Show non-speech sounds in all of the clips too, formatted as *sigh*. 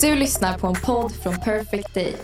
Du lyssnar på en podd från Perfect Day.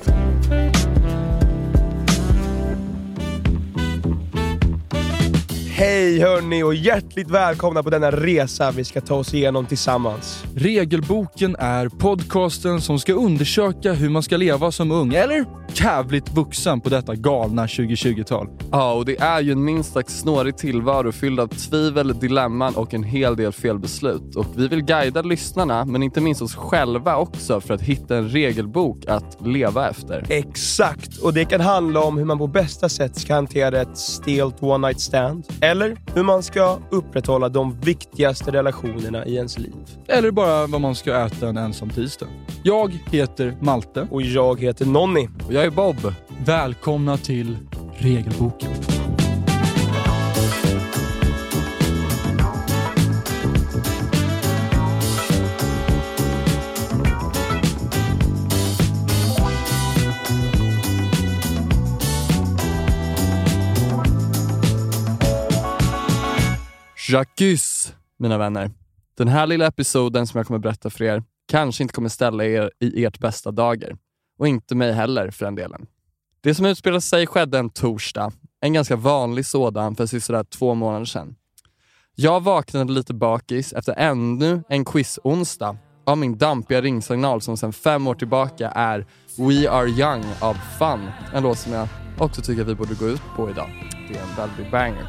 Hej hörni och hjärtligt välkomna på denna resa vi ska ta oss igenom tillsammans. Regelboken är podcasten som ska undersöka hur man ska leva som ung, eller jävligt vuxen på detta galna 2020-tal. Ja, och det är ju en minst sagt snårig tillvaro fylld av tvivel, dilemman och en hel del felbeslut. Och vi vill guida lyssnarna, men inte minst oss själva också, för att hitta en regelbok att leva efter. Exakt, och det kan handla om hur man på bästa sätt ska hantera ett stelt one night stand. Eller hur man ska upprätthålla de viktigaste relationerna i ens liv. Eller bara vad man ska äta en ensam tisdag. Jag heter Malte. Och jag heter Nonni. Och jag är Bob. Välkomna till Regelboken. Jacques, mina vänner. Den här lilla episoden som jag kommer berätta för er kanske inte kommer ställa er i ert bästa dager. Och inte mig heller för den delen. Det som utspelade sig skedde en torsdag. En ganska vanlig sådan för sådär två månader sedan. Jag vaknade lite bakis efter ännu en quiz-onsdag av min dampiga ringsignal som sedan fem år tillbaka är We Are Young av Fun. En låt som jag också tycker vi borde gå ut på idag. Det är en väldig banger.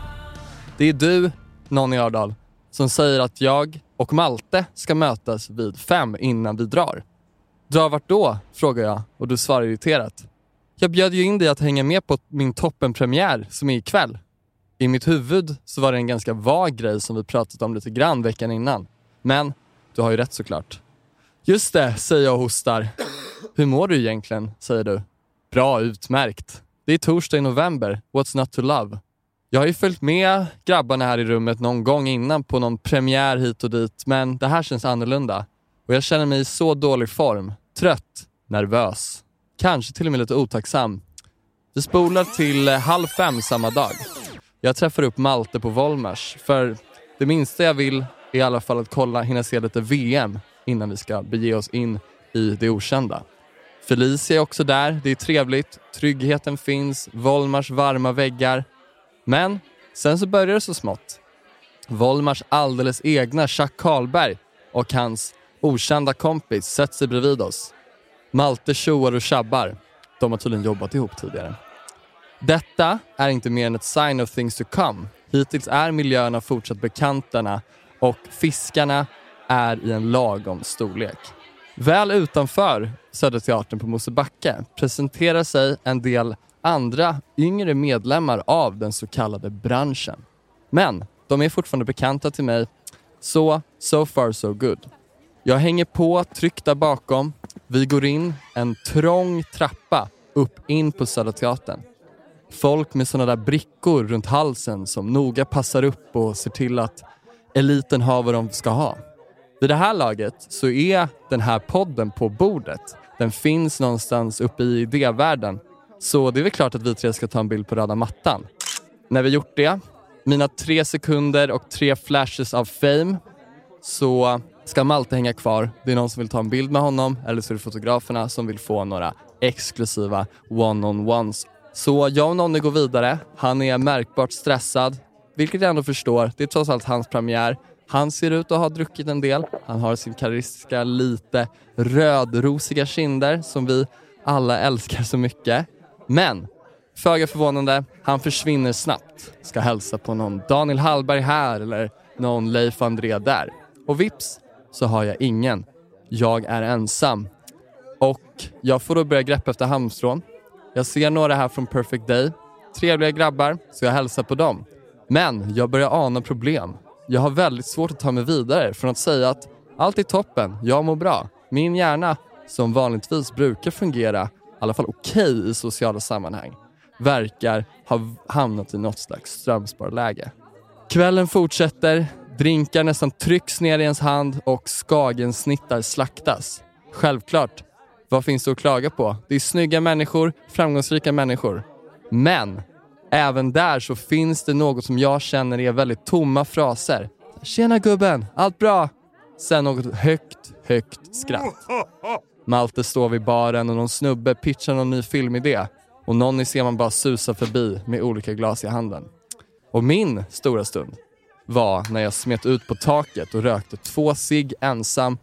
Det är du, Nonny Ördal, som säger att jag och Malte ska mötas vid fem innan vi drar. Drar vart då? frågar jag och du svarar irriterat. Jag bjöd ju in dig att hänga med på min toppenpremiär som är ikväll. I mitt huvud så var det en ganska vag grej som vi pratat om lite grann veckan innan. Men du har ju rätt såklart. Just det, säger jag och hostar. Hur mår du egentligen? säger du. Bra, utmärkt. Det är torsdag i november. What's not to love? Jag har ju följt med grabbarna här i rummet någon gång innan på någon premiär hit och dit, men det här känns annorlunda. Och jag känner mig i så dålig form. Trött, nervös, kanske till och med lite otacksam. Vi spolar till eh, halv fem samma dag. Jag träffar upp Malte på Volmers, för det minsta jag vill är i alla fall att kolla, hinna se lite VM innan vi ska bege oss in i det okända. Felicia är också där, det är trevligt, tryggheten finns, Volmars varma väggar. Men sen så börjar det så smått. Volmars alldeles egna Chuck Karlberg och hans okända kompis sätter sig bredvid oss. Malte tjoar och tjabbar. De har tydligen jobbat ihop tidigare. Detta är inte mer än ett sign of things to come. Hittills är miljöerna fortsatt bekantarna och fiskarna är i en lagom storlek. Väl utanför Söderteatern på Mosebacke presenterar sig en del andra yngre medlemmar av den så kallade branschen. Men de är fortfarande bekanta till mig, så so far so good. Jag hänger på tryckt där bakom. Vi går in en trång trappa upp in på Södra Teatern. Folk med såna där brickor runt halsen som noga passar upp och ser till att eliten har vad de ska ha. Vid det här laget så är den här podden på bordet. Den finns någonstans uppe i idévärlden. Så det är väl klart att vi tre ska ta en bild på röda mattan. När vi gjort det, mina tre sekunder och tre flashes av fame, så ska Malte hänga kvar. Det är någon som vill ta en bild med honom eller så är det fotograferna som vill få några exklusiva one-on-ones. Så jag och Nonny går vidare. Han är märkbart stressad, vilket jag ändå förstår. Det är trots allt hans premiär. Han ser ut att ha druckit en del. Han har sin karistiska, lite rödrosiga kinder som vi alla älskar så mycket. Men föga förvånande, han försvinner snabbt. Ska hälsa på någon Daniel Hallberg här eller någon Leif André där. Och vips så har jag ingen. Jag är ensam. Och jag får då börja greppa efter halmstrån. Jag ser några här från Perfect Day. Trevliga grabbar, så jag hälsar på dem. Men jag börjar ana problem. Jag har väldigt svårt att ta mig vidare från att säga att allt är toppen, jag mår bra. Min hjärna, som vanligtvis brukar fungera i alla fall okej okay i sociala sammanhang, verkar ha hamnat i något slags strömsparläge. Kvällen fortsätter, drinkar nästan trycks ner i ens hand och skagensnittar slaktas. Självklart, vad finns det att klaga på? Det är snygga människor, framgångsrika människor. Men även där så finns det något som jag känner är väldigt tomma fraser. Tjena gubben, allt bra? Sen något högt, högt skratt. *laughs* Malte står vid baren och någon snubbe pitchar någon ny filmidé och någon ser man bara susa förbi med olika glas i handen. Och min stora stund var när jag smet ut på taket och rökte två cigg ensam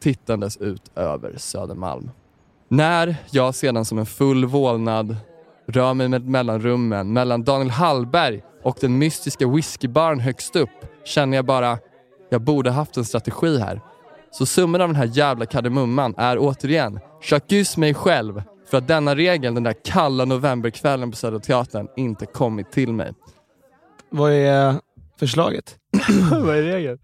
tittandes ut över Södermalm. När jag sedan som en full vålnad rör mig med mellanrummen mellan Daniel Hallberg och den mystiska whiskybaren högst upp känner jag bara, jag borde haft en strategi här. Så summan av den här jävla kardemumman är återigen, Jacques mig själv för att denna regel den där kalla novemberkvällen på Södra Teatern inte kommit till mig. Vad är förslaget? *clears throat* Vad är regeln?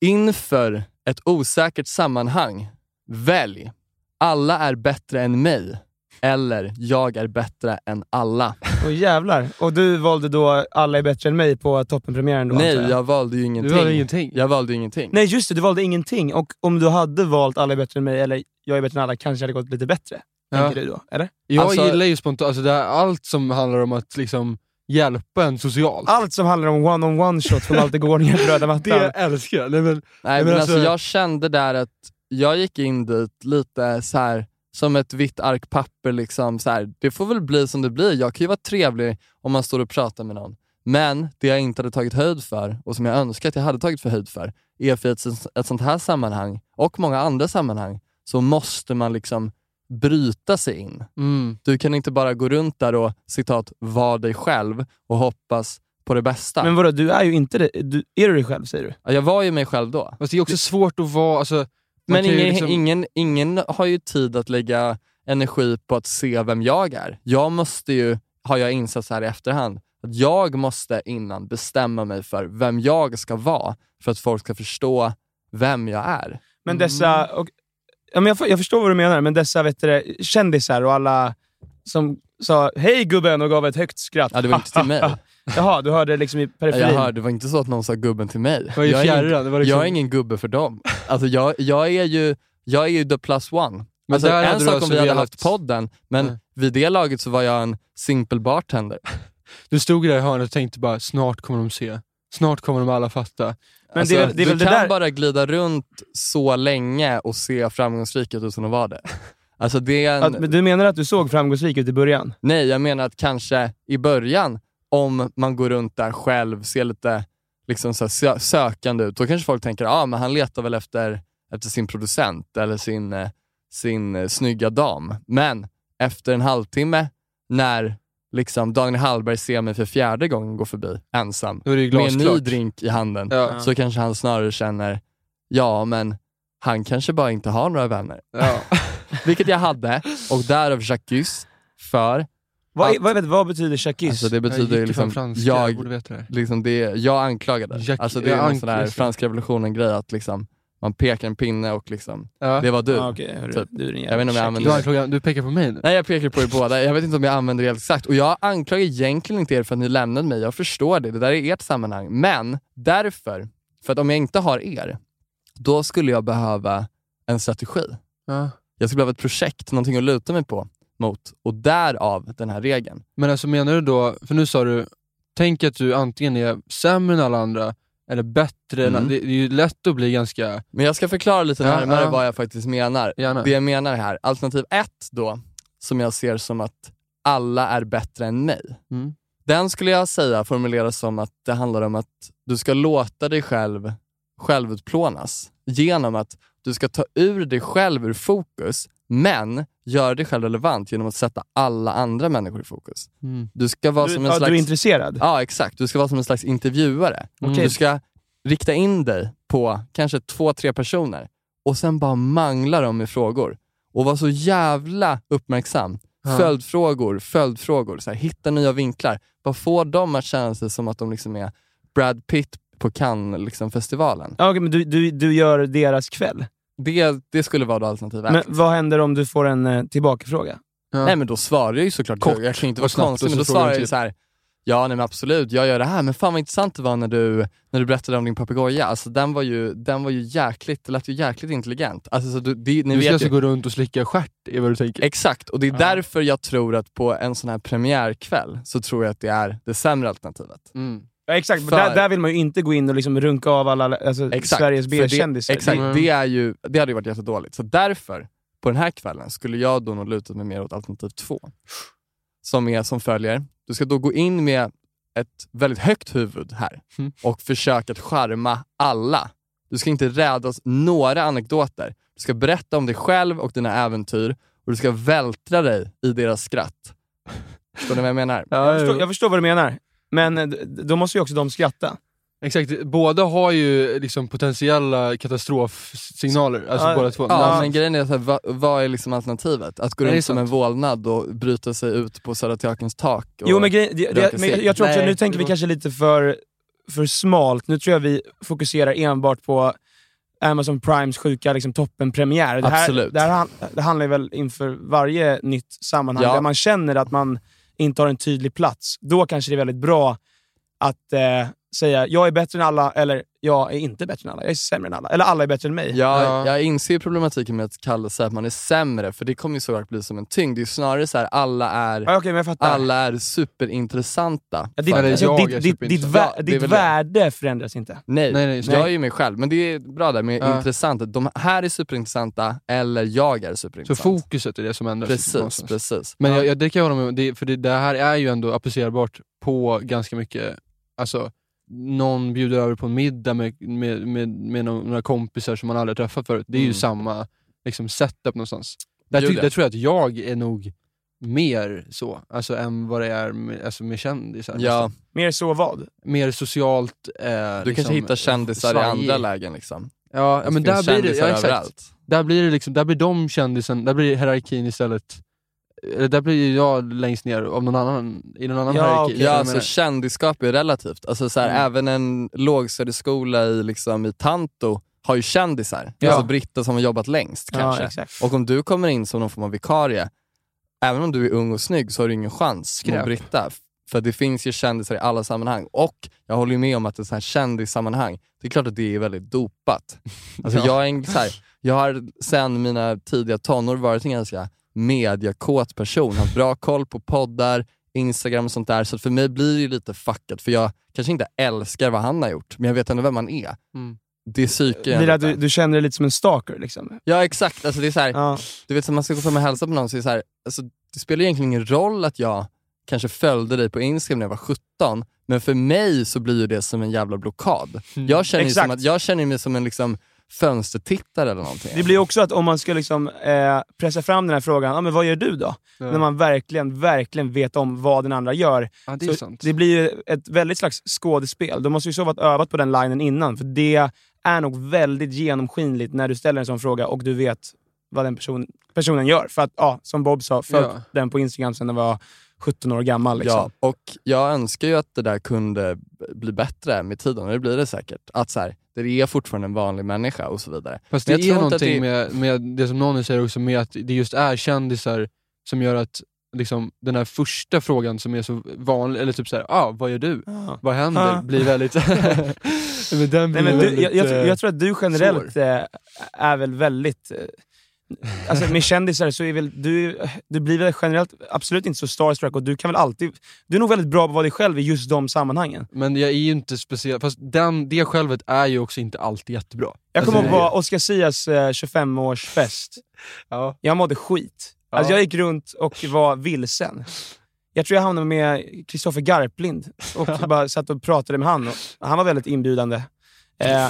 Inför ett osäkert sammanhang, välj alla är bättre än mig eller jag är bättre än alla. Åh jävlar. Och du valde då Alla är bättre än mig på toppenpremiären då Nej, jag valde ju ingenting. Du valde ingenting. Jag valde ingenting. Nej just det, du valde ingenting. Och om du hade valt Alla är bättre än mig eller Jag är bättre än alla kanske hade gått lite bättre. Ja. Tänker du då? Eller? Jag Alltså- gillar ju spontant, alltså det här, allt som handlar om att liksom hjälpa en socialt. Allt som handlar om one-on-one shot från Malte Gårdingen på *laughs* röda mattan. det älskar jag. Nej, men, Nej, men men alltså, alltså- jag kände där att jag gick in dit lite så här som ett vitt ark papper. Liksom, så här. Det får väl bli som det blir. Jag kan ju vara trevlig om man står och pratar med någon. Men det jag inte hade tagit höjd för och som jag önskar att jag hade tagit för höjd för är för ett, ett sånt här sammanhang och många andra sammanhang så måste man liksom bryta sig in. mm. Du kan inte bara gå runt där och citat vara dig själv och hoppas på det bästa. Men vadå, du är ju inte det. Du, är du dig själv säger du? Ja, jag var ju mig själv då. Fast det är också svårt att vara... Alltså, Men ingen, liksom- ingen, ingen har ju tid att lägga energi på att se vem jag är. Jag måste ju, har jag insett så här i efterhand, att jag måste innan bestämma mig för vem jag ska vara för att folk ska förstå vem jag är. Men dessa... Och, ja, men jag, jag förstår vad du menar, men dessa vet du, kändisar och alla som sa hej gubben och gav ett högt skratt. Ja, det var inte till mig. *laughs* Jaha, du hörde liksom i periferin. Jag hörde, det var inte så att någon sa gubben till mig. var jag, är ingen, liksom- jag är ingen gubbe för dem. Alltså jag, jag, är ju, jag är ju the plus one. Men alltså, en sak alltså om vi hade haft podden, men Nej. vid det laget så var jag en simpel bartender. *laughs* Du stod där i hörnet och tänkte bara, snart kommer de se. Snart kommer de alla fatta. Men alltså, det det du det kan där- bara glida runt så länge och se framgångsrik ut utan att vara det. *laughs* Alltså det är en... Att, men du menar att du såg framgångsrik ut i början? Nej, jag menar att kanske i början, om man går runt där själv, ser lite liksom så sö- sökande ut, då kanske folk tänker att ah, men han letar väl efter, efter sin producent eller sin, eh, sin eh, snygga dam. Men efter en halvtimme, när liksom Daniel Hallberg ser mig för fjärde gången gå förbi ensam, med en ny drink i handen, Ja. så kanske han snarare känner, ja men han kanske bara inte har några vänner. Ja. *laughs* Vilket jag hade, och därav Jacques, för Vad, Att- vad, vad betyder Shakis? Alltså det Jag betyder ju liksom, franska, jag jag, borde veta det. liksom det, jag anklagade. Jack- alltså det är jag en sån här franska revolutionen-grej att liksom, man pekar en pinne och liksom, Ja. det var du. ah, okej, hörru, Typ. du Jag vet inte om jag använder Du, anklagar, du pekar på mig nu? Nej jag pekar på er båda, jag vet inte om jag använder det helt exakt. Och jag anklagar egentligen inte er för att ni lämnade mig, jag förstår det, det där är ert sammanhang. Men därför, för att om jag inte har er, då skulle jag behöva en strategi. Ja. Jag skulle behöva ett projekt, någonting att luta mig på mot. Och därav den här regeln. Men alltså menar du då, för nu sa du, tänk att du antingen är sämre än alla andra, eller bättre Mm. än det, det är ju lätt att bli ganska... Men jag ska förklara lite Ja, närmare ja. vad jag faktiskt menar. Gärna. Det jag menar här, alternativ ett då, som jag ser som att alla är bättre än mig. Mm. Den skulle jag säga formuleras som att det handlar om att du ska låta dig själv självutplånas genom att du ska ta ur dig själv ur fokus, men göra dig själv relevant genom att sätta alla andra människor i fokus. Mm. Du ska vara Du, som en ja, slags... du är intresserad? Ja, exakt. Du ska vara som en slags intervjuare. Okej. Du ska rikta in dig på kanske två, tre personer och sen bara mangla dem med frågor. Och vara så jävla uppmärksam. Ja. Följdfrågor, följdfrågor. Så här, hitta nya vinklar. Bara få dem att känna sig som att de liksom är Brad Pitt på Cannes-festivalen. Liksom, festivalen. Ja, okej, men du, du, du gör deras kväll. Det, det skulle vara då alternativ ett. Men vad händer om du får en eh, tillbakafråga? Ja. Nej men då svarar jag ju såklart, Kort jag, kan inte vara snabbt konstig, men då svarar jag ju till. så här. Ja nej men absolut, jag gör det här, men fan vad intressant det var när du, när du berättade om din papegoja. Alltså den var ju, den var ju jäkligt, det lät ju jäkligt intelligent. Alltså, så du, det, ni Du ska vet alltså ju, gå runt och slicka stjärt, är vad du tänker? Exakt, och det är därför jag tror att på en sån här premiärkväll så tror jag att det är det sämre alternativet. Mm. Ja, exakt, För- där, där vill man ju inte gå in och liksom runka av alla alltså, Exakt, Sveriges B-kändisar. Exakt, Mm. det, är ju, det hade ju varit jättedåligt. Så därför på den här kvällen skulle jag då nog luta mig mer åt alternativ två. Som är som följer. Du ska då gå in med ett väldigt högt huvud här Mm. och försöka att charma alla. Du ska inte rädda oss några anekdoter. Du ska berätta om dig själv och dina äventyr och du ska vältra dig i deras skratt. Förstår ni vad jag menar? Jag förstår, jag förstår vad du menar, men eh, då måste ju också de skratta. Exakt, båda har ju liksom potentiella katastrofsignaler, alltså Ja, båda två. Ja, Ja. men grejen är, så här, vad, vad är liksom alternativet? Att gå Nej, det är runt som en vålnad och bryta sig ut på Södra Teaterns tak? Och, Jo men, grej, det, det, men jag, jag tror också, Nej, nu tänker vi kanske lite för, för smalt. Nu tror jag vi fokuserar enbart på Amazon Primes sjuka liksom, toppenpremiär. Det här, Absolut. det här det handlar ju väl inför varje nytt sammanhang Ja. där man känner att man inte har en tydlig plats. Då kanske det är väldigt bra att eh, säga jag är bättre än alla, eller jag är inte bättre än alla, jag är sämre än alla. Eller alla är bättre än mig. Ja, Ja. Jag inser problematiken med att kalla sig att man är sämre, för det kommer ju såklart bli som en tyngd. Det är ju snarare så här, alla är, Ja, okej, men jag fattar. alla är superintressanta. Ja, ditt, alltså, jag ditt, är ditt, ditt, vä- Ja, ditt väl det. värde förändras inte. Nej, Nej, nej, jag är ju mig själv. Men det är bra där med Ja. intressant. De här är superintressanta, eller jag är Så superintressant. fokuset är det som ändras. Precis, precis. Men jag, jag, det kan jag hålla med om, det, för det, det här är ju ändå applicerbart på ganska mycket, alltså någon bjuder över på en middag med, med, med, med några kompisar som man aldrig träffat förut. Det är ju Mm. samma liksom, setup någonstans. Där, ty, det. där tror jag att jag är nog mer så, alltså än vad det är med, alltså, med kändisar. Ja. Mer så vad? Mer socialt. Eh, du liksom, kanske hittar kändisar i svajig. andra lägen. Liksom. Ja, ja men där blir det, ja, exakt. överallt. Där blir det liksom, där blir de kändisen, där blir hierarkin istället eller där blir jag längst ner av någon annan, i någon annan Ja, hierarki. okej. Ja, alltså kändisskap är relativt. Alltså, så här, Mm. Även en lågstadieskola i, liksom, i Tanto har ju kändisar. Ja. Alltså Britta som har jobbat längst kanske. Ja. Och om du kommer in som någon form av vikarie, även om du är ung och snygg så har du ingen chans Skräp. mot Britta. För det finns ju kändisar i alla sammanhang. Och jag håller ju med om att ett här kändissammanhang, det är klart att det är väldigt dopat. *laughs* Alltså Ja. jag, är en, så här, jag har sedan mina tidiga tonår varit en ganska mediakåt person, haft bra koll på poddar, Instagram och sånt där. Så för mig blir det ju lite fuckat, för jag kanske inte älskar vad han har gjort, men jag vet ändå vem han är. Mm. Det Blir jag lite. du, du känner dig lite som en stalker liksom? Ja exakt, alltså det är så här, Ja. du vet, så man ska gå fram och hälsa på någon, så är det, så här, alltså, det spelar egentligen ingen roll att jag kanske följde dig på Instagram när jag var 17, men för mig så blir ju det som en jävla blockad. Jag känner, ju som att, jag känner mig som en liksom, fönstertittare eller någonting. Det blir också att om man ska liksom, eh, pressa fram den här frågan, ja, men vad gör du då? Ja. När man verkligen, verkligen vet om vad den andra gör. ja, det Så det blir ju ett väldigt slags skådespel. Du måste ju så varit övat på den linen innan, för det är nog väldigt genomskinligt när du ställer en sån fråga och du vet vad den person, personen gör. För att, ja, som Bob sa, följt Ja. den på Instagram sedan den var 17 år gammal. Liksom. Ja, och jag önskar ju att det där kunde bli bättre med tiden, och det blir det säkert. Att så här, det är fortfarande en vanlig människa och så vidare. Fast det jag är någonting det- med, med det som någon säger också, med att det just är kändisar som gör att liksom, den här första frågan som är så vanlig, eller typ såhär, ah, vad gör du? Ja. Vad händer? Ja. Blir väldigt... *laughs* men den blir Nej, men du, väldigt, jag, jag, tror- eh, jag tror att du generellt eh, är väl väldigt... *laughs* Alltså med kändisar så är väl du, du blir väl generellt absolut inte så starstruck och du kan väl alltid... Du är nog väldigt bra på att vara dig själv i just de sammanhangen. Men jag är ju inte speciell, fast den, det självet är ju också inte alltid jättebra. Jag kommer Alltså, ihåg på Oscar Sias eh, 25-årsfest. *laughs* Ja. Jag mådde skit. Ja. Alltså jag gick runt och var vilsen. Jag tror jag hamnade med Kristoffer Garplind och *laughs* bara satt och pratade med han. Och han var väldigt inbjudande. Eh,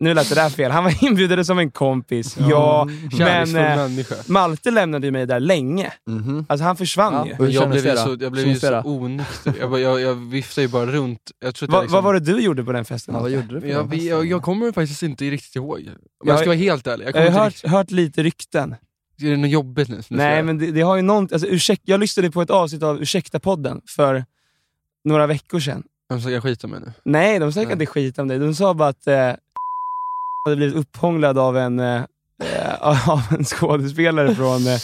nu lät det där fel. Han var inbjuden som en kompis. Ja, men Kärleksfull eh, människa. Malte lämnade ju mig där länge. Mhm. Alltså han försvann Ja. ju. Jag blev så, jag blev ju så onykter. Jag, bara- jag, jag viftade ju bara runt. Jag tror Va, liksom, Vad var det du gjorde på den festen? Ja, vad gjorde du på jag, festen? jag, jag kommer faktiskt inte riktigt ihåg. Om Jag- jag ska vara helt ärlig. Jag Jag har inte hört, hört lite rykten. är det något jobbigt nu? Nej, men det, det har ju nånt, alltså, Jag lyssnade på ett avsnitt av Ursäkta-podden för några veckor sedan. De snackar skit om mig nu. Nej, de snackade Nej. inte skit om dig. De sa bara att eh, hade blivit upphånglad av en, eh, eh, *laughs* av en skådespelare från eh,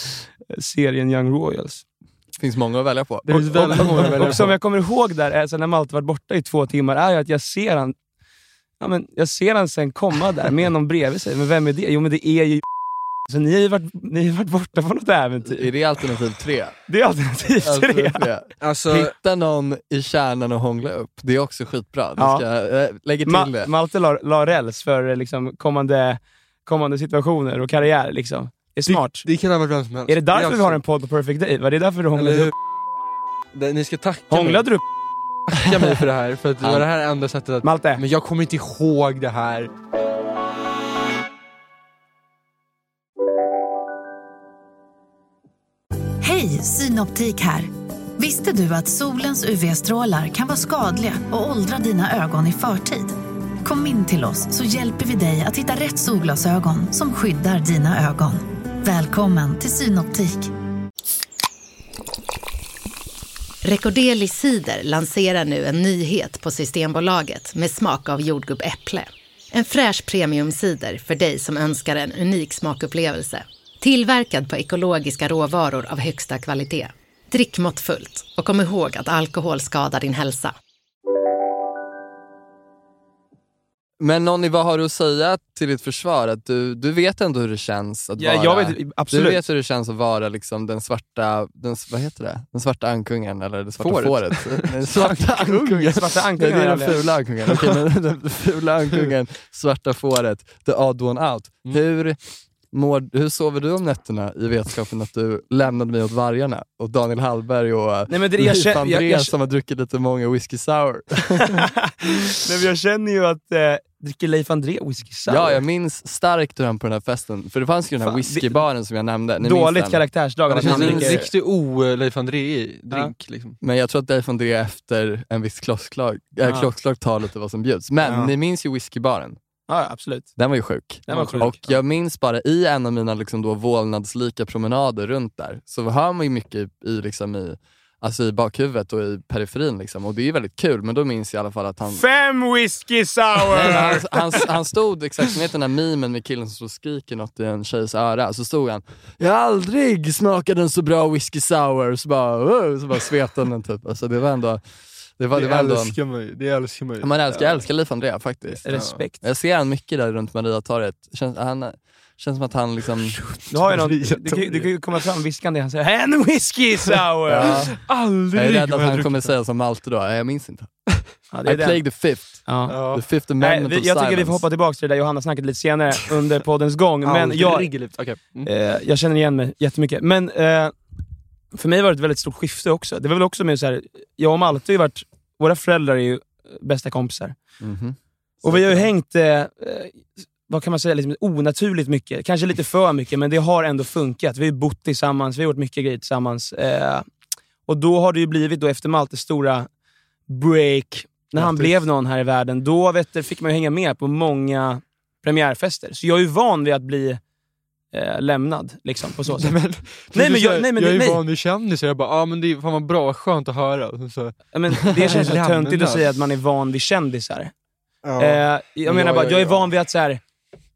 serien Young Royals. Det finns många att välja på. Det finns väldigt många att och, välja och som på. jag kommer ihåg där, alltså när Malte varit borta i två timmar, är ju att jag ser han, ja, men jag ser han sen komma där med någon bredvid sig. Men vem är det? Jo, men det är ju så ni har ju varit, ni har varit borta på något Är äventyr. det alternativ tre? Det är alternativ tre. Alternativ tre. Alltså, Hitta någon i kärnan och hångla upp. Det är också skitbra. Du Ja. ska, äh, lägger till Ma- det. Malte la, la räls för liksom, kommande, kommande situationer och karriär. Liksom. är smart. Det kan ha varit vem som helst. Är det därför vi alltså- har en podd på Perfect Day? Var det därför du hånglade upp? Det- Ni ska tacka mig, Hånglade du upp tacka mig för det här, för att det var det här enda sättet att... Malte? Men jag kommer inte ihåg det här. Synoptik här. Visste du att solens UV-strålar kan vara skadliga och åldra dina ögon i förtid? Kom in till oss så hjälper vi dig att hitta rätt solglasögon som skyddar dina ögon. Välkommen till Synoptik. Recordeli Cider lanserar nu en nyhet på Systembolaget med smak av jordgubbäpple. En fräsch premiumcider för dig som önskar en unik smakupplevelse. Tillverkad på ekologiska råvaror av högsta kvalitet. Drick måttfullt och kom ihåg att alkohol skadar din hälsa. Men Nonny, vad har du att säga till ditt försvar? Att du, du vet ändå hur det känns att Ja, vara... jag vet, Du absolut. vet hur det känns att vara liksom den svarta, den, vad heter det? Den svarta ankungen eller det svarta Fåret. fåret? *laughs* Den svarta ankungen. Svarta Nej, ankungen det är den fula ankungen. Okej, men *laughs* den fula ankungen, svarta fåret, the odd one out. Mm. Hur, mår, hur sover du om nätterna i vetskapen att du lämnade mig åt vargarna och Daniel Hallberg och Nej, men det, jag, Leif känner, André jag, jag, som har druckit lite många whisky sour? *laughs* Nej, men jag känner ju att, eh, dricker Leif André whisky sour? Ja, jag minns starkt hur han på den här festen, för det fanns ju den här Fan, whiskybaren som jag nämnde. Ni Dåligt karaktärsdrag. Känns han som en dricker- riktig o-Leif André-drink. Liksom. Men jag tror att Leif André efter en viss klockslag, äh, Ja. klockslag tar lite vad som bjuds. Men Ja. ni minns ju whiskybaren. Ja, absolut. Den var ju sjuk. Den var sjuk. Och jag minns bara i en av mina liksom då vålnadslika promenader runt där, så hör man ju mycket i, liksom i, alltså i bakhuvudet och i periferin. Liksom. Och det är ju väldigt kul, men då minns jag i alla fall att han... Fem whisky sour! Nej, han, han, han stod exakt, ni vet den här memen med killen som skriker något i en tjejs öra, så stod han “Jag har aldrig smakat en så bra whisky sour” så bara, "Wow", så bara svepte han den typ. Alltså det var ändå, det var, det var ändå älskar man ju. Det älskar man ju. man älskar, jag älskar Leif André faktiskt. Respekt. Jag ser han mycket där runt Mariatorget. Känns, han, känns som att han liksom... Du har ju något, du, kan ju- du kan ju komma fram viskande, han säger en whisky *laughs* sour! Ja. Aldrig Jag är rädd att han kommer det. säga som Malte då, jag minns inte. Ja, det är I den. played the fifth. Ja. The fifth Nej, amendment vi, of jag tycker vi får hoppa tillbaka till det där Johanna-snacket lite senare under poddens gång. Men jag. Okej. Mm. eh, jag känner igen mig jättemycket. Men eh, för mig var det ett väldigt stort skifte också. Det var väl också med så här, jag och Malte har ju varit, våra föräldrar är ju bästa kompisar. Mhm. Och vi har ju hängt, eh, eh, vad kan man säga, liksom onaturligt mycket. Kanske lite för mycket, men det har ändå funkat. Vi har bott tillsammans, vi har gjort mycket grejer tillsammans. Eh, och då har det ju blivit, då efter Maltes stora break, när han blev någon här i världen, då vet du, fick man ju hänga med på många premiärfester. Så jag är ju van vid att bli eh, lämnad, liksom, på så *laughs* sätt. Nej, men, Nej, men du jag- nej, men jag är nej. van vid kändisar, jag bara ah, men det är fan vad bra, vad skönt att höra. Så, Men det känns så *laughs* töntigt att säga att man är van vid kändisar. ja. Eh, jag Ja, menar bara, ja, jag är ja. van vid att så här,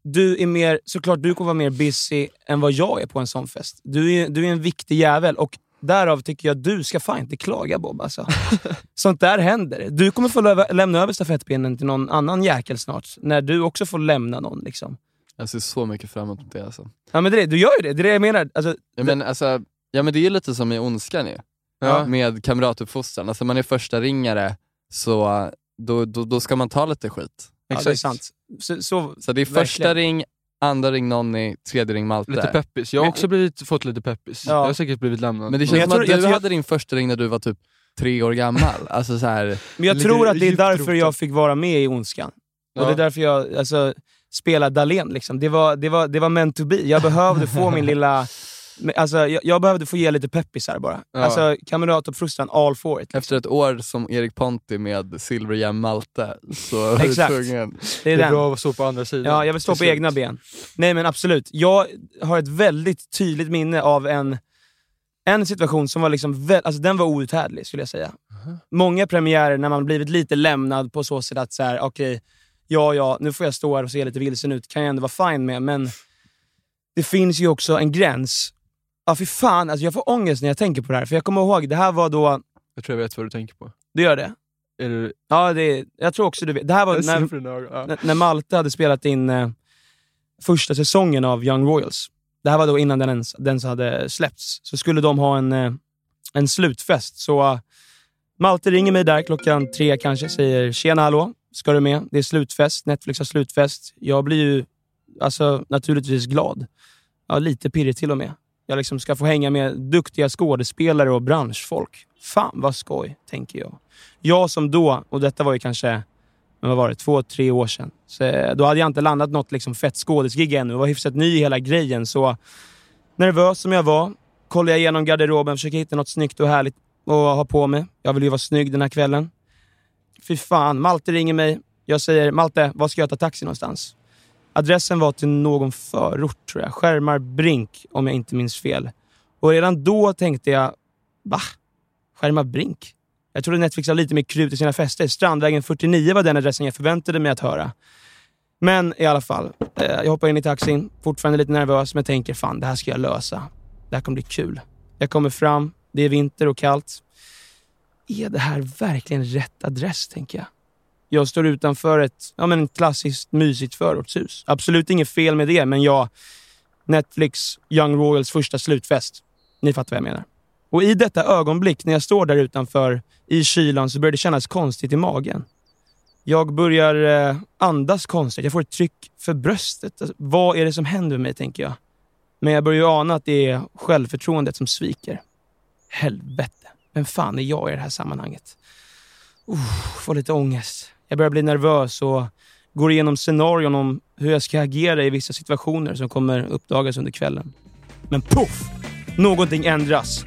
du är mer, såklart du kommer vara mer busy än vad jag är på en sån fest. Du är, du är en viktig jävel och därav tycker jag att du ska fan inte klaga Bob. Alltså. *laughs* Sånt där händer. Du kommer få lö- lämna över stafettpinnen till någon annan jäkel snart, när du också får lämna någon. Liksom. Jag ser så mycket fram emot det alltså. Ja men det, är du gör ju det, det är det jag menar. Alltså, Ja, men, alltså, ja men det är ju lite som i Ondskan ju. Ja. Med kamratuppfostran. Alltså man är första ringare så då, då, då ska man ta lite skit. ja, det är sant. Så, så, Så det är första Verkligen. ring, andra ring Nonny, tredje ring Malte. Lite peppis. Jag har Men- också blivit, fått lite peppis. Ja. Jag har säkert blivit lämnad. Men det Men känns jag som att jag du hade din första ring när du var typ tre år gammal. *laughs* alltså så här, men jag tror att det är därför jag fick vara med i Ondskan. Och det är därför jag alltså, spelar Dahlén. Liksom. Det, var, det, var, det var meant to be. Jag behövde få min lilla... *laughs* Alltså, jag, jag behövde få ge lite peppisar bara. Ja. Alltså, kamratuppfostran, all for it. efter ett år som Erik Ponti med silverjäm Malte så var du tvungen. Det är det är bra att stå på andra sidan. Ja, jag vill stå på egna ben. Nej men absolut. Jag har ett väldigt tydligt minne av en, en situation som var liksom vä- alltså, den var outhärdlig skulle jag säga. Många premiärer när man blivit lite lämnad på så sätt att så här, okej, ja ja, nu får jag stå här och se lite vilsen ut, kan jag ändå vara fine med, men det finns ju också en gräns. Ja fy fan, alltså jag får ångest när jag tänker på det här. För jag kommer ihåg, det här var då, Jag tror jag vet vad du tänker på. du gör det? Är det, Ja, det, jag tror också du vet. Det här var när. Ja. när, Malte hade spelat in eh, första säsongen av Young Royals. Det här var då innan den ens, den ens hade släppts. Så skulle de ha en, eh, en slutfest. Så eh, Malte ringer mig där klockan tre kanske, säger “Tjena hallå, ska du med? Det är slutfest, Netflix har slutfest”. Jag blir ju alltså, naturligtvis glad. ja, lite pirrig till och med. Jag liksom ska få hänga med duktiga skådespelare och branschfolk. Fan vad skoj, tänker jag. Jag som då, och detta var ju kanske men vad var det, två, tre år sedan. Så, eh, då hade jag inte landat något liksom fett skådisgig ännu. Jag var hyfsat ny i hela grejen. Så nervös som jag var, kollade jag igenom garderoben, försökte hitta något snyggt och härligt att ha på mig. Jag vill ju vara snygg den här kvällen. Fy fan, Malte ringer mig. Jag säger, Malte, var ska jag ta taxi någonstans? Adressen var till någon förort, tror jag. Skärmar Brink, om jag inte minns fel. Och redan då tänkte jag, va? Skärmar Brink? Jag trodde Netflix hade lite mer krut i sina fester. Strandvägen 49 var den adressen jag förväntade mig att höra. Men i alla fall, eh, jag hoppar in i taxin, fortfarande lite nervös, men tänker fan, det här ska jag lösa. Det här kommer bli kul. Jag kommer fram, det är vinter och kallt. Är det här verkligen rätt adress, tänker jag? Jag står utanför ett ja, men klassiskt mysigt förortshus. Absolut inget fel med det, men jag... Netflix Young Royals första slutfest. Ni fattar vad jag menar. Och i detta ögonblick, när jag står där utanför i kylan, så börjar det kännas konstigt i magen. Jag börjar eh, andas konstigt. Jag får ett tryck för bröstet. Alltså, vad är det som händer med mig, tänker jag. Men jag börjar ju ana att det är självförtroendet som sviker. Helvete. Vem fan är jag i det här sammanhanget? Uh, får lite ångest. Jag börjar bli nervös och går igenom scenarion om hur jag ska agera i vissa situationer som kommer uppdagas under kvällen. Men poff! Någonting ändras.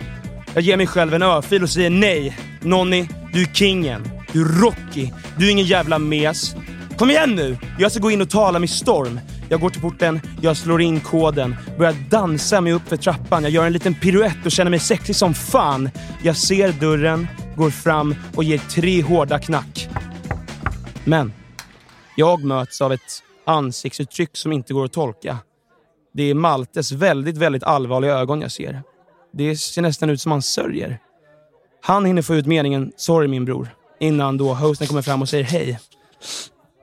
Jag ger mig själv en örfil och säger nej. Nonny, du är kingen. Du är Rocky. Du är ingen jävla mes. Kom igen nu! Jag ska gå in och tala med Storm. Jag går till porten, jag slår in koden, börjar dansa mig upp för trappan. Jag gör en liten piruett och känner mig sexig som fan. Jag ser dörren, går fram och ger tre hårda knack. Men jag möts av ett ansiktsuttryck som inte går att tolka. Det är Maltes väldigt, väldigt allvarliga ögon jag ser. Det ser nästan ut som han sörjer. Han hinner få ut meningen “Sorry min bror” innan då hosten kommer fram och säger hej.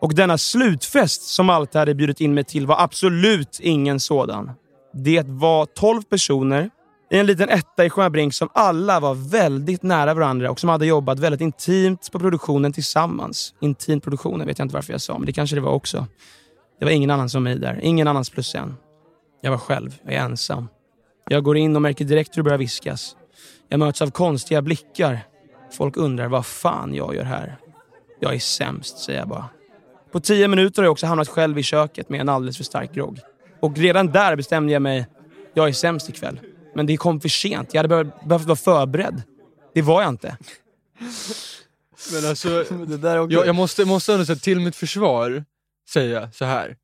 Och denna slutfest som Malte hade bjudit in mig till var absolut ingen sådan. Det var 12 personer i en liten etta i Sjöbrink som alla var väldigt nära varandra och som hade jobbat väldigt intimt på produktionen tillsammans. Intimt produktionen vet jag inte varför jag sa, men det kanske det var också. Det var ingen annan som mig där. Ingen annans plus en. Jag var själv. Jag är ensam. Jag går in och märker direkt hur det börjar viskas. Jag möts av konstiga blickar. Folk undrar vad fan jag gör här. Jag är sämst, säger jag bara. På tio minuter har jag också hamnat själv i köket med en alldeles för stark grogg. Och redan där bestämde jag mig. Jag är sämst ikväll. Men det kom för sent. Jag hade behövt, behövt vara förberedd. Det var jag inte. Men alltså, *laughs* det där också. jag, jag måste, måste ändå säga till mitt försvar säga så här.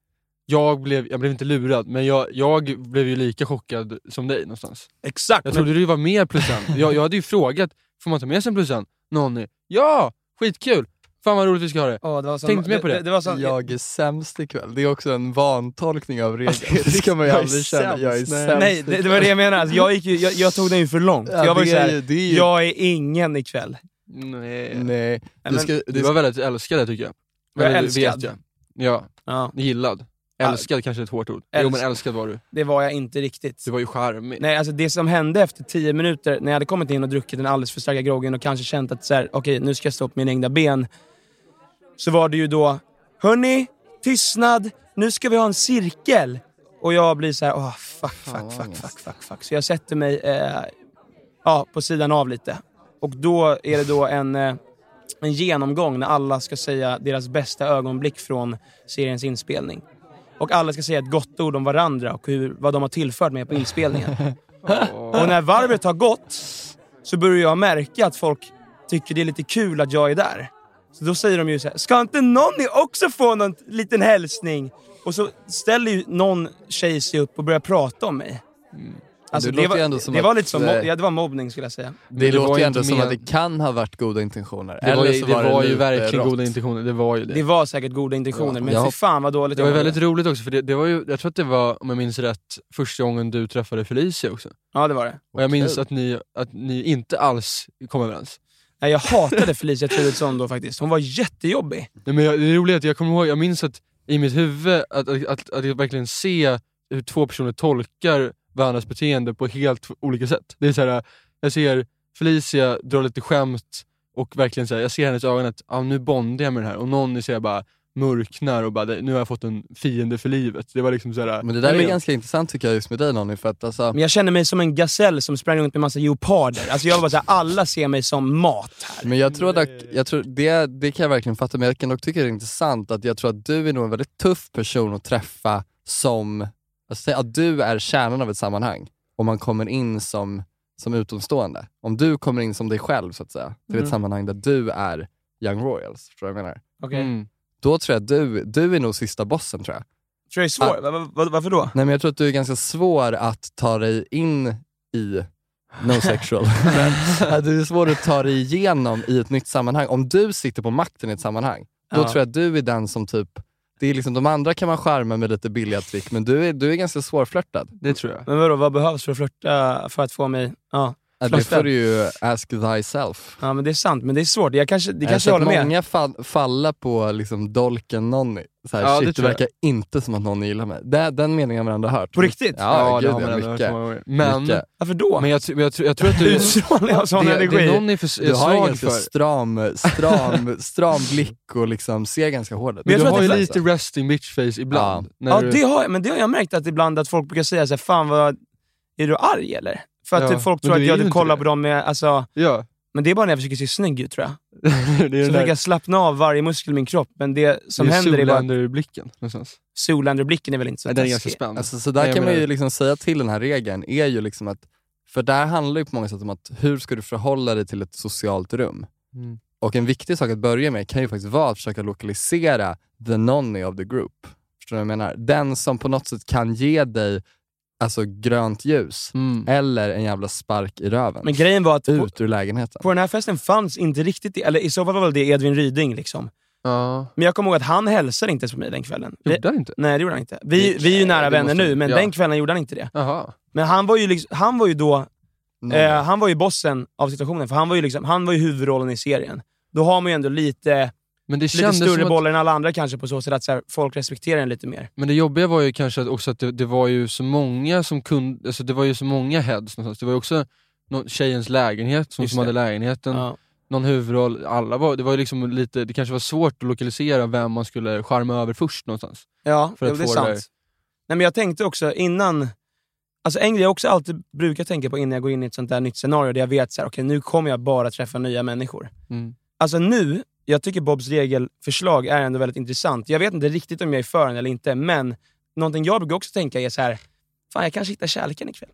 Jag blev, jag blev inte lurad, men jag, jag blev ju lika chockad som dig någonstans. Exakt! Jag trodde du var mer plus en. Jag, jag hade ju frågat, får man ta med sig en plus en? Någon ja! Skitkul! Fan vad roligt vi ska ha det. Ja, det var Tänkte mer på det. det, var som, Jag är sämst ikväll. Det är också en vantolkning av regeln. *laughs* Det ska man ju aldrig känna. Jag är sämst. Nej. det, det var det jag menade. Alltså, jag, gick ju, jag, jag tog den ju för långt. Ja, jag var ju det är såhär, ju- det är ju- jag är ingen ikväll. Nej. Nej. Du ska, Du det var väldigt älskad tycker jag. Var jag Eller, älskad? Vet jag. Ja, Ja, gillad. Älskad kanske är ett hårt ord. Jo Älsk- men älskad var du. det var jag inte riktigt. Du var ju charmig. Nej, alltså det som hände efter tio minuter, när jag hade kommit in och druckit den alldeles för starka groggen och kanske känt att så här, okej, nu ska jag stå på mina egna ben. Så var det ju då, hörni, tystnad, nu ska vi ha en cirkel. Och jag blir så här, åh fuck, fuck, fuck, fuck, fuck, fuck. Så jag sätter mig eh, ja, på sidan av lite. Och då är det då en, eh, en genomgång när alla ska säga deras bästa ögonblick från seriens inspelning. Och alla ska säga ett gott ord om varandra och hur, vad de har tillfört mig på inspelningen. *laughs* Och när varvet har gått så börjar jag märka att folk tycker det är lite kul att jag är där. Så då säger de ju så här, ska inte någon också få någon liten hälsning? Och så ställer ju någon tjej sig upp och börjar prata om mig. Alltså, Det det, var, som det var lite som, eh, ja, det var mobbning skulle jag säga. det, det var låter ju ändå som med- att det kan ha varit goda intentioner. Det var, Eller ju, det var, var ju verkligen rått. goda intentioner, det var ju det. Det var säkert goda intentioner, men Ja. fy fan vad dåligt Det var jag väldigt roligt också, för det, det var ju, jag tror att det var, om jag minns rätt, första gången du träffade Felicia också. Ja, det var det. Och jag minns att ni, att ni inte alls kom överens. Nej, jag hatade Felicia Truedsson då faktiskt. Hon var jättejobbig. Nej, men jag, det roliga är att jag kommer ihåg, jag minns att i mitt huvud, att, att, att, att jag verkligen se hur två personer tolkar varandras beteende på helt olika sätt. Det är så här, jag ser Felicia dra lite skämt och verkligen så här, jag ser hennes ögon att ah, nu bondar jag med den här och någon säger bara mörknar och bara nu har jag fått en fiende för livet. Det var liksom såhär, Men det där Men- är ganska intressant tycker jag just med dig Nonny, för att alltså, Men jag känner mig som en gasell som sprang runt med massa leoparder. Alltså jag var bara såhär, alla ser mig som mat här. Men jag tror dock, jag tror det, det kan jag verkligen fatta, men jag kan dock tycka det är intressant att jag tror att du är nog en väldigt tuff person att träffa som, alltså säga att du är kärnan av ett sammanhang om man kommer in som, som utomstående. Om du kommer in som dig själv så att säga, till Mm. ett sammanhang där du är Young Royals, förstår du vad jag menar? Okej. mm. Då tror jag att du, du är nog sista bossen tror jag. Tror jag är svår. Va- va- va- varför då? Nej men jag tror att du är ganska svår att ta dig in i No sexual. *laughs* Men du är svår att ta dig igenom i ett nytt sammanhang. Om du sitter på makten i ett sammanhang, då Ja. tror jag att du är den som typ, det är liksom, de andra kan man charma med lite billiga trick, men du är, du är ganska svårflörtad. det tror jag. Men vadå, vad behövs för att flörta för att få mig... Ja. Ja, Det får du ju ask thyself. ja, men det är sant. Men det är svårt. Jag kanske, det jag kanske har jag sett håller med. många fall, falla på liksom dolken Nonny. Så här, Ja, det shit, det, jag. verkar inte som att någon gillar mig. Det, den meningen har man ändå hört. På riktigt? Ja, det gud, har man ja, hört mycket. så gånger. Men, mycket. Varför då? men jag, jag, jag, tror- jag tror att du... *laughs* Utstrålning av sån det, energi. det någon är, för, Du har svag ganska för. stram, stram, stram blick och liksom ser ganska hård ut. Men jag du har ju det lite resting bitch face ibland. När Ja, du, det har jag, men det har jag märkt att ibland att folk brukar säga så här, fan vad, är du arg eller? För att Ja, typ folk tror att jag typ kollar det. på dem med, alltså, ja. men det är bara när jag försöker se snygg ut tror jag. *laughs* det är Så försöker jag slappna av varje muskel i min kropp, men det som det är händer är bara... Zoolander-blicken någonstans. Zoolander-blicken är väl inte så Nej, den är ganska spännande. Alltså, så där Nej, kan man ju liksom säga till den här regeln, är ju liksom att, för där handlar ju på många sätt om att hur ska du förhålla dig till ett socialt rum? Mm. Och en viktig sak att börja med kan ju faktiskt vara att försöka lokalisera the nonny of the group. Förstår du vad jag menar? Den som på något sätt kan ge dig alltså grönt ljus Mm. eller en jävla spark i röven. Men grejen var att på, Ut ur lägenheten. på den här festen fanns inte riktigt det, eller i så fall var väl det Edvin Ryding liksom. Ja. Men jag kommer ihåg att han hälsade inte ens på mig den kvällen. Gjorde han inte? nej det gjorde han inte. Vi, vi är ju nära vänner måste- nu, men ja. den kvällen gjorde han inte det. Jaha. Men han var ju, liksom, han var ju då. Eh, han var ju bossen av situationen, för han var ju, liksom, han var ju huvudrollen i serien. Då har man ju ändå lite, Men det lite kändes större att, bollar än alla andra kanske på så sätt att så här, folk respekterar en lite mer. Men det jobbiga var ju kanske att också att det, det var ju så många som kunde, alltså det var ju så många heads någonstans. Det var ju också någon, tjejens lägenhet, som, som hade lägenheten, Ja. någon huvudroll. Alla var, det var ju liksom lite, det kanske var svårt att lokalisera vem man skulle charma över först någonstans. Ja, För att det är sant. det. Nej, men jag tänkte också innan, alltså en grej jag också alltid brukar tänka på innan jag går in i ett sånt där nytt scenario, där jag vet här, okay, nu kommer jag bara träffa nya människor. Mm. Alltså nu, jag tycker Bobs regelförslag är ändå väldigt intressant. Jag vet inte riktigt om jag är för den eller inte, men någonting jag brukar också tänka är så här, fan jag kanske hittar kärleken ikväll.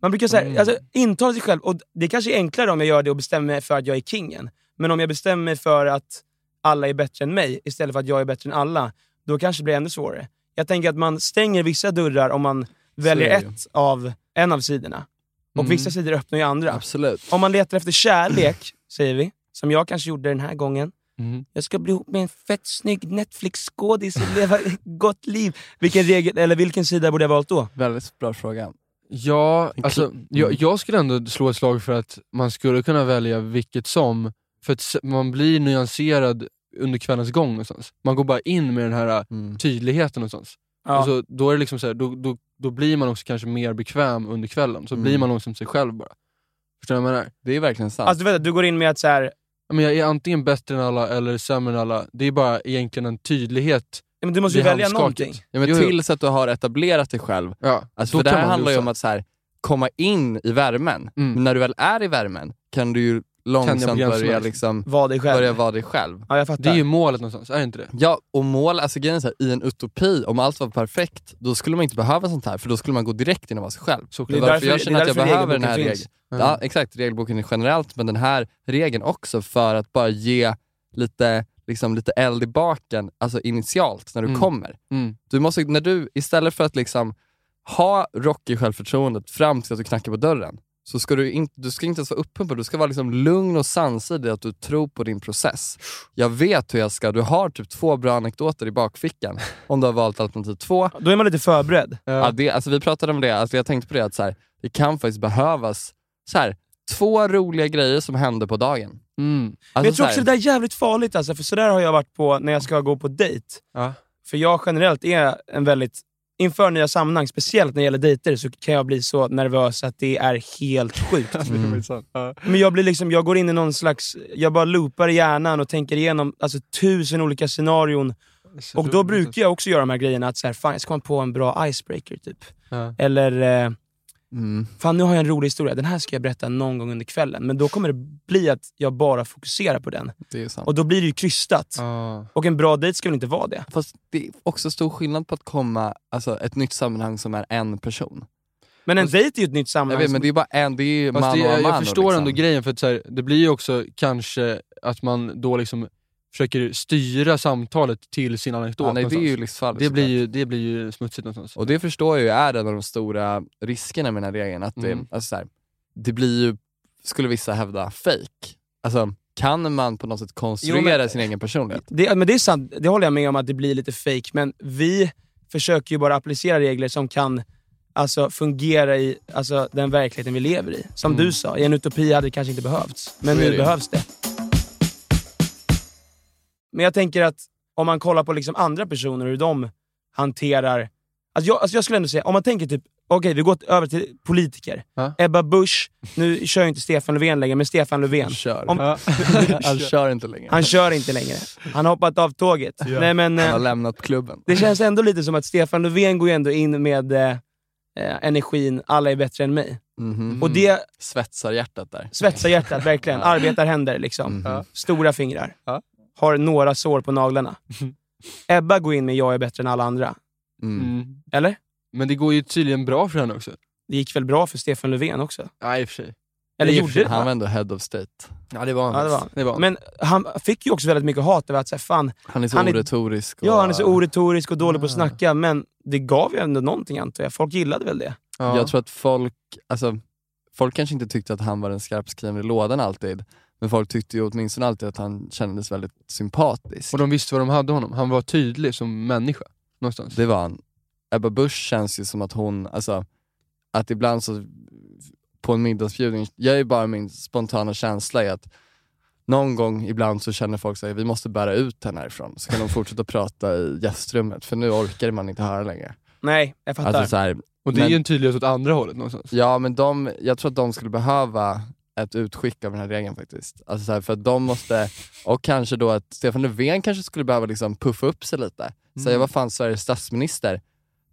Man brukar säga, Mm. alltså, intala sig själv, och det kanske är enklare om jag gör det och bestämmer mig för att jag är kingen. Men om jag bestämmer mig för att alla är bättre än mig, istället för att jag är bättre än alla, då kanske det blir ännu svårare. Jag tänker att man stänger vissa dörrar om man väljer ett av, en av sidorna. Och Mm. vissa sidor öppnar ju andra. Absolut. Om man letar efter kärlek, säger vi, som jag kanske gjorde den här gången, Mm. jag ska bli ihop med en fett snygg Netflix-skådis och leva ett gott liv. Vilken, regel, eller vilken sida borde jag valt då? Väldigt bra fråga. Ja, alltså, jag, Mm. jag skulle ändå slå ett slag för att man skulle kunna välja vilket som, för att man blir nyanserad under kvällens gång någonstans. Man går bara in med den här Mm. tydligheten någonstans. Ja. Och så, då, är det liksom så här, då, då, då blir man också kanske mer bekväm under kvällen, så Mm. blir man långsamt sig själv bara. Förstår du vad jag menar? Det är verkligen sant. Alltså, du, vet, du går in med att så här, Men jag är antingen bättre än alla eller sämre än alla. Det är bara egentligen en tydlighet. ja, men du måste ju välja någonting. ja, men Jo, jo. tills att du har etablerat dig själv. Ja, Alltså, för det här handlar ju om att så här, komma in i värmen. Mm. Men när du väl är i värmen kan du ju långsamt börja, gränserna. liksom, Var dig själv. börja vara dig själv. Ja, jag fattar. Det är ju målet någonstans, är det inte det? Ja, och mål, alltså grejen är så här, i en utopi, om allt var perfekt, då skulle man inte behöva sånt här, för då skulle man gå direkt in och vara sig själv. Så Det är är därför- jag är känner att jag behöver den här regelboken regeln. finns. Ja, exakt, regelboken generellt, men den här regeln också för att bara ge lite, liksom, lite eld i baken, alltså initialt, när du Mm. kommer. Mm. Du måste, när du, istället för att liksom ha rock i självförtroendet fram till att du knackar på dörren, så ska du, inte, du ska inte ens vara uppumpad, du ska vara liksom lugn och sansad i att du tror på din process. Jag vet hur jag ska, du har typ två bra anekdoter i bakfickan om du har valt alternativ två. Då är man lite förberedd. Ja, det, alltså vi pratade om det, alltså jag tänkte på det att så här, det kan faktiskt behövas så här, två roliga grejer som händer på dagen. Mm. Men Alltså, jag tror så också det där är jävligt farligt alltså, för sådär har jag varit på när jag ska gå på dejt. Ja. För jag generellt är en väldigt, inför nya sammanhang, speciellt när det gäller dejter, så kan jag bli så nervös att det är helt sjukt. *laughs* Mm. Men jag blir liksom, jag går in i någon slags, jag bara loopar i hjärnan och tänker igenom alltså, tusen olika scenarion Och då brukar jag också göra de här grejerna att så här, fan jag ska komma på en bra icebreaker typ. Ja. Eller, eh, Mm. fan nu har jag en rolig historia, den här ska jag berätta någon gång under kvällen. Men då kommer det bli att jag bara fokuserar på den. Det är sant. Och då blir det ju krystat. Ja. Och en bra dejt ska väl inte vara det? Fast det är också stor skillnad på att komma, alltså ett nytt sammanhang som är en person. Men en Fast- dejt är ju ett nytt Jag sammanhang. vet men det är bara en, det är Fast man det, och jag, man. jag förstår och ändå liksom. grejen, för att så här, det blir ju också kanske att man då liksom försöker styra samtalet till sin anekdot. Ja, nej, det är ju livsfarligt. det, blir ju, det blir ju smutsigt någonstans. Och det förstår jag ju är en av de stora riskerna med den här regeln. Att det, Mm. alltså så här, det blir ju, skulle vissa hävda, fake. Alltså, kan man på något sätt konstruera Jo, men- sin egen personlighet? Det, men det är sant, det håller jag med om att det blir lite fake men vi försöker ju bara applicera regler som kan alltså, fungera i alltså, den verkligheten vi lever i. Som Mm. du sa, i en utopi hade det kanske inte behövts. Men nu det behövs det. Men jag tänker att om man kollar på liksom andra personer, hur de hanterar... Alltså jag, alltså jag skulle ändå säga, om man tänker typ, okej vi går över till politiker. Ja. Ebba Busch, nu kör inte Stefan Löfven längre, men Stefan Löfven. Kör. Om- Ja. *laughs* Han kör inte längre. Han kör inte längre. Han har hoppat av tåget. Nej, men, Han eh, har lämnat klubben. det känns ändå lite som att Stefan Löfven går ändå in med eh, eh, energin, alla är bättre än mig. Mhm. Och det Svetsar hjärtat där. svetsar hjärtat verkligen. Arbetarhänder liksom. Mhm. Stora fingrar. Ja. Har några sår på naglarna. *laughs* Ebba går in med jag är bättre än alla andra. Mm. Mm. Eller? Men det går ju tydligen bra för henne också. Det gick väl bra för Stefan Löfven också? Nej i och för sig. Eller gjorde det? Han var ändå head of state. Ja det var han. Ja, det var. Det var han. Men han fick ju också väldigt mycket hat över att säga, fan, Han är så Han är- oretorisk. Och, ja han är så oretorisk och dålig på att Ah. snacka, men det gav ju ändå någonting antar jag. Folk gillade väl det? ja. Jag tror att folk, alltså, folk kanske inte tyckte att han var den skarpskrivna i lådan alltid. Men folk tyckte ju åtminstone alltid att han kändes väldigt sympatisk. Och de visste vad de hade honom. Han var tydlig som människa. Någonstans. Det var han. Ebba Busch känns ju som att hon, alltså, att ibland så på en middagsbjudning, jag är bara min spontana känsla är att någon gång ibland så känner folk att vi måste bära ut henne härifrån, så kan de fortsätta prata i gästrummet för nu orkar man inte höra längre. Nej, jag fattar. Alltså, så här, Och det Men- är ju en tydlighet åt andra hållet någonstans. ja men de, jag tror att de skulle behöva ett utskick av den här regeln faktiskt. Alltså så här, för de måste, och kanske då att Stefan Löfven kanske skulle behöva liksom puffa upp sig lite. Säga Mm. vad fan Sveriges statsminister,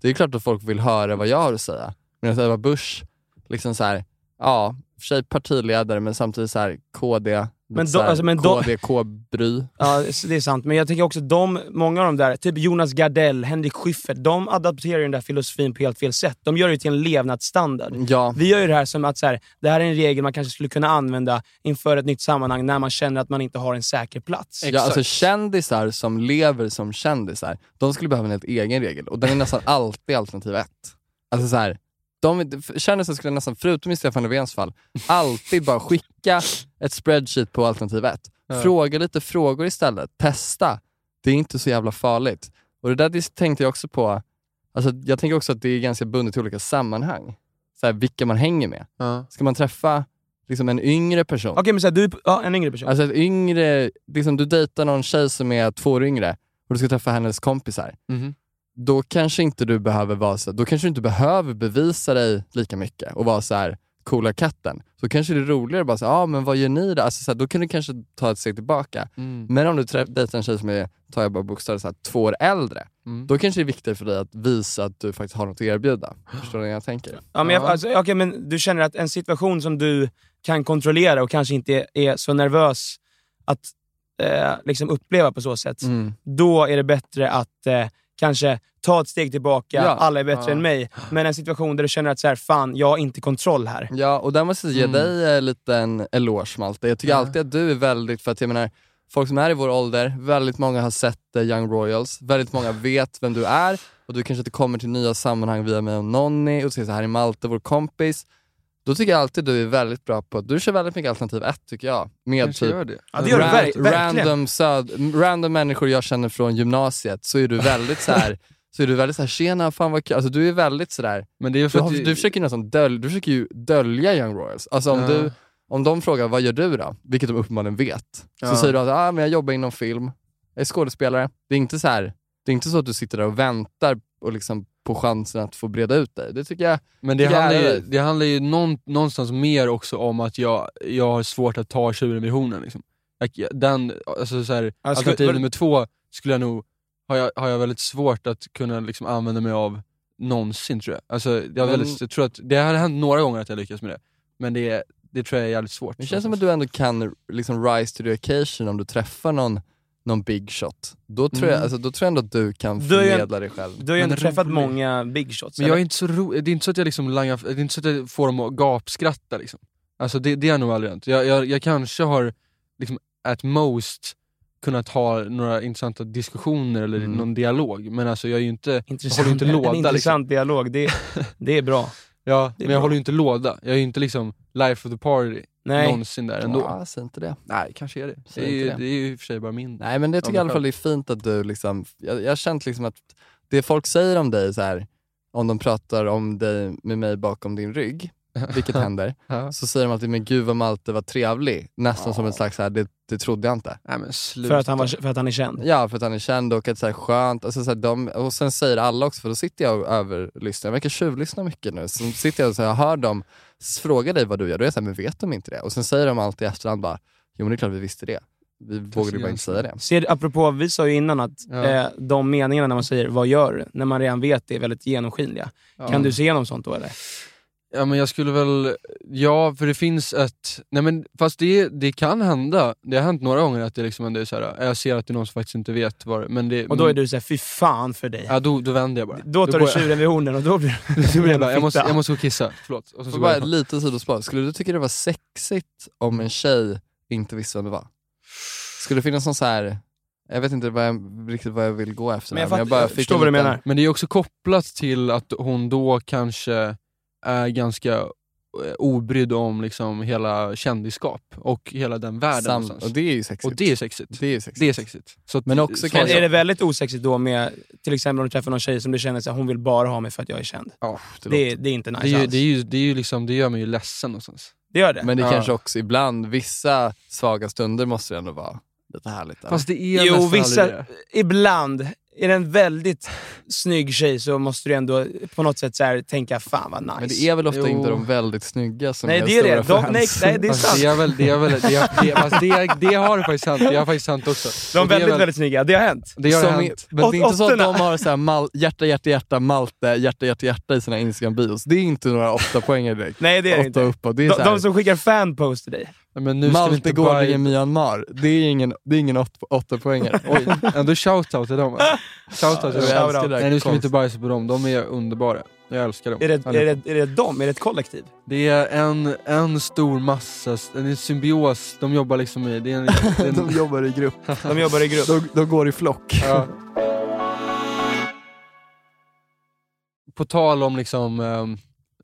det är klart att folk vill höra vad jag har att säga. Medan Ebba Busch, liksom så här, ja, för sig partiledare men samtidigt så här KD, Men här alltså, men då- KD, K-bry. *laughs* Ja, det är sant. Men jag tänker också de, många av de där, typ Jonas Gardell, Henrik Schyffert, de adapterar ju den där filosofin på helt fel sätt. De gör det till en levnadsstandard. Ja, Vi gör ju det här som att så här, det här är en regel man kanske skulle kunna använda inför ett nytt sammanhang när man känner att man inte har en säker plats. ja alltså kändisar som lever som kändisar, de skulle behöva en helt egen regel och den är nästan *laughs* alltid alternativ ett. Alltså så här, de, kändisar skulle nästan, förutom i Stefan Löfvens fall, alltid bara skicka ett spreadsheet på alternativ ett. Ja. Fråga lite frågor istället, testa. Det är inte så jävla farligt. Och det där tänkte jag också på, alltså jag tänker också att det är ganska bundet till olika sammanhang. Så här, vilka man hänger med. Ja. Ska man träffa liksom en yngre person, Okej, men så här, du ja, en yngre person. Alltså ett yngre, liksom du dejtar någon tjej som är två år yngre och du ska träffa hennes kompisar. Mhm. Då kanske inte du behöver vara så, då kanske du inte behöver bevisa dig lika mycket och vara så här coola katten. Så kanske det är roligare att bara säga, ah, men vad gör ni då? Alltså, så här, då kan du kanske ta ett steg tillbaka. Mm. Men om du dejtar en tjej som är, tar jag bara bokstavligt, så här, två år äldre, Mm. då kanske det är viktigare för dig att visa att du faktiskt har något att erbjuda. Förstår du vad jag tänker? Ja, men jag, Ja. alltså, okej, men du känner att en situation som du kan kontrollera och kanske inte är, är så nervös att eh, liksom uppleva på så sätt, Mm. då är det bättre att eh, kanske ta ett steg tillbaka, Ja. alla är bättre Ja. än mig. Men en situation där du känner att så här, fan, jag har inte kontroll här. Ja, och där måste jag ge Mm. dig en liten eloge Malte. Jag tycker Ja. alltid att du är väldigt, för att jag menar, folk som är i vår ålder, väldigt många har sett eh, Young Royals, väldigt många vet vem du är och du kanske inte kommer till nya sammanhang via mig och Nonni och säger så här är Malte, vår kompis. Då tycker jag alltid du är väldigt bra på, du kör väldigt mycket alternativ ett tycker jag. Med Kanske typ gör det. Ja, det gör du ran- verkligen. random, söd, random människor jag känner från gymnasiet så är du väldigt så här. *laughs* Så är du väldigt såhär, tjena fan vad kul, alltså du är väldigt sådär Men det är för du, att har, du försöker nästan dölja, du försöker ju dölja Young Royals. Alltså om, Ja. du, om de frågar vad gör du då? Vilket de uppenbarligen vet. Ja. Så säger du att ah, men jag jobbar inom film, jag är skådespelare. Det är inte så här, det är inte så att du sitter där och väntar och liksom på chansen att få breda ut dig. Det tycker jag, Men det jag handlar, ju, det. handlar ju någon, någonstans mer också om att jag, jag har svårt att ta tjuren vid hornen. Liksom. Jag, den, alltså så här, skulle- alternativ nummer två skulle jag nog har jag, har jag väldigt svårt att kunna liksom använda mig av någonsin tror jag. Alltså, jag, Men- väldigt, jag tror att det har hänt några gånger att jag lyckas med det, men det, är- det tror jag är jävligt svårt. Det känns som att du ändå kan liksom rise to the occasion om du träffar någon, någon big shot. Då tror, jag, Mm. alltså, då tror jag ändå att du kan förmedla dig själv. Du har ju ändå träffat många big shots. Men jag är inte så ro, det är inte så att jag liksom langar, det är inte så att jag får dem att gapskratta liksom. Alltså det, det har nog aldrig hänt. Jag, jag, jag kanske har liksom at most kunnat ha några intressanta diskussioner eller Mm. någon dialog, men alltså jag är ju inte, jag Intressant, håller ju inte en låda liksom. intressant dialog, det, det är bra. *laughs* Ja, Det är men jag bra. håller ju inte låda. Jag är ju inte liksom life of the party Nej, någonsin där ändå. Ja, säg inte det. Nej, kanske är det. Det Säg är, ju, inte det. det är ju i och för sig bara min... Nej men det tycker jag i alla fall själv. är fint att du liksom, jag, jag har känt liksom att det folk säger om dig så här, om de pratar om dig med mig bakom din rygg, *laughs* vilket händer, Ja. så säger de alltid men gud vad Malte var trevlig. Nästan som ett slags så här, det, det trodde jag inte. Nej men sluta. för att, han var, för att han är känd. Ja, för att han är känd och att så här, skönt. Alltså, så här, de, och sen säger alla också, för då sitter jag och överlyssnar. Jag verkar tjuvlyssna mycket nu. Så sitter jag och så här, hör dem s- fråga dig vad du gör. Då är jag såhär, men vet de inte det? Och sen säger de alltid i efterhand bara, jo men det är klart vi visste det. Vi vågade bara inte säga det. Ser, apropå, vi sa ju innan att Ja. eh, de meningarna när man säger “vad gör du?” när man redan vet det är väldigt genomskinliga. Ja. Kan du se igenom sånt då eller? Ja men jag skulle väl, ja för det finns ett, nej men fast det, det kan hända, det har hänt några gånger att det liksom ändå är så här, jag ser att det är någon som faktiskt inte vet vad men det, Och då är du såhär, fy fan för dig. Ja då, då vänder jag bara. Då tar går du jag- tjuren vid hornen och då blir *laughs* Då blir jag, bara, *laughs* jag, måste, jag måste gå och kissa, förlåt. Och så Så bara jag ett litet sidospår. Skulle du tycka det var sexigt om en tjej inte visste vem det var? Skulle det finnas någon så här jag vet inte vad jag, riktigt vad jag vill gå efter. Men jag, där, fatt, bara jag förstår vad du menar. Men det är också kopplat till att hon då kanske är ganska eh, obrydd om liksom hela kändisskap och hela den världen Sam, och det är ju sexigt. Och det är sexigt. Det är sexigt. Det är sexigt. Så Men också så- kanske- Men är det väldigt osexigt då med, till exempel om du träffar någon tjej som du känner att hon vill bara ha mig för att jag är känd? Ja, det Det, låter- det är inte nice det, är ju, alls. det, är ju, det, är ju liksom, det gör mig ju ledsen någonstans. Det gör det? Men det Ja. kanske också ibland, vissa svaga stunder måste det ändå vara lite härligt. eller? Fast det är Jo, nästan vissa, aldrig det. ibland. Är det en väldigt snygg tjej så måste du ändå på något sätt så här, tänka fan vad nice. Men det är väl ofta Jo. inte de väldigt snygga som Nej, är det är det. stora De, nej, nej, det är Fast sant. det är väl, det är väl, det, är, det, det, det har faktiskt hänt, det har faktiskt hänt också. De är väldigt, väl- väldigt snygga. Det har hänt. Det har Som hänt. är, men det är inte så att de har så här mal, hjärta, hjärta, hjärta, Malte, hjärta, hjärta, hjärta i sina Instagram-bios. Det är inte några åtta poänger direkt. Nej, det är det åtta inte. uppåt. Det är De, så här, de som skickar fanpost till dig. Men nu ska vi Malte inte går bara... i Myanmar. Det är ingen, det är ingen åtta, åtta poänger. *laughs* Oj, ändå shoutout till dem. Shoutout till Jag dem. älskar det här Nej nu ska vi inte bajsa på dem, de är underbara. Jag älskar dem. Är det, är, det, är det dem? Är det ett kollektiv? Det är en, en stor massa, en symbios, de jobbar liksom i... Det är en, det är en, *laughs* De jobbar i grupp. *laughs* De jobbar i grupp. De, de går i flock. ja. På tal om liksom, ehm,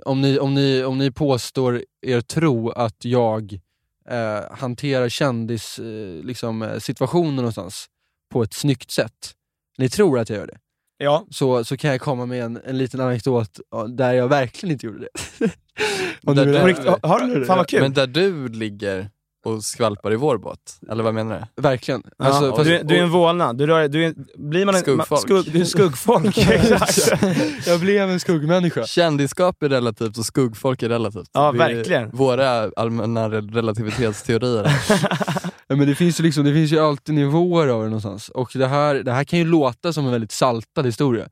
om, ni, om, ni, om ni påstår er tro att jag eh, hanterar kändis eh, liksom, eh, situationer någonstans på ett snyggt sätt. Ni tror att jag gör det. Ja. så, så kan jag komma med en, en liten anekdot där jag verkligen inte gjorde det. *laughs* Om Där du du- har, fan vad kul. Men där du ligger och skvalpar i vår båt, eller vad menar du? Verkligen. Ja, Alltså, du, är- du är en vålnad. Du, rör, du är, blir man en, Skuggfolk. Skugg, du är skuggfolk. *laughs* *laughs* *laughs* Jag blev en skuggmänniska. Kändisskap är relativt och skuggfolk är relativt. Ja, Det verkligen. Våra allmänna re- relativitetsteorier. Ja, men det, finns ju liksom, det finns ju alltid nivåer av det någonstans. Och det här, det här kan ju låta som en väldigt saltad historia.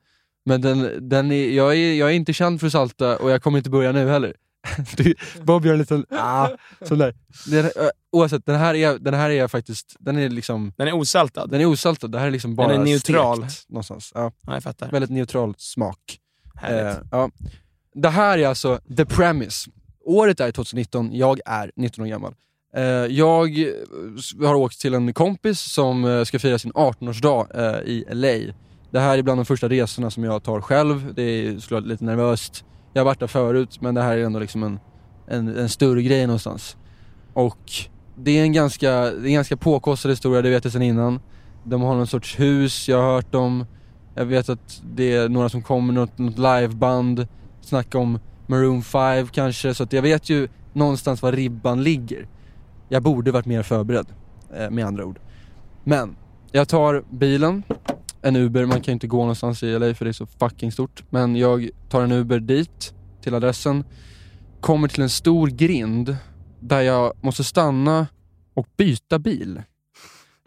Men den, den är, jag, är, jag är inte känd för att salta och jag kommer inte börja nu heller. *laughs* Du, Bob gör en liten ah, sån där. Den, oavsett, den här, är, den här är faktiskt, den är liksom Den är osaltad. den är osaltad, det här är liksom bara är neutral. stekt någonstans. Ja, Ja, jag fattar. väldigt neutral smak. Härligt. Eh, ja. Det här är alltså the premise. Året är 2019, jag är 19 år gammal. Eh, jag eh, har åkt till en kompis som eh, ska fira sin 18-årsdag eh, i LA. Det här är bland de första resorna som jag tar själv. Det är såklart lite nervöst. Jag har varit där förut men det här är ändå liksom en, en, en större grej någonstans. Och det är en ganska, det är en ganska påkostad historia, det vet jag sedan innan. De har någon sorts hus, jag har hört dem. Jag vet att det är några som kommer, något, något liveband, snacka om Maroon 5 kanske, så att jag vet ju någonstans var ribban ligger. Jag borde varit mer förberedd, eh, med andra ord. Men, jag tar bilen, en Uber, man kan ju inte gå någonstans i LA för det är så fucking stort. Men jag tar en Uber dit, till adressen, kommer till en stor grind där jag måste stanna och byta bil. *laughs*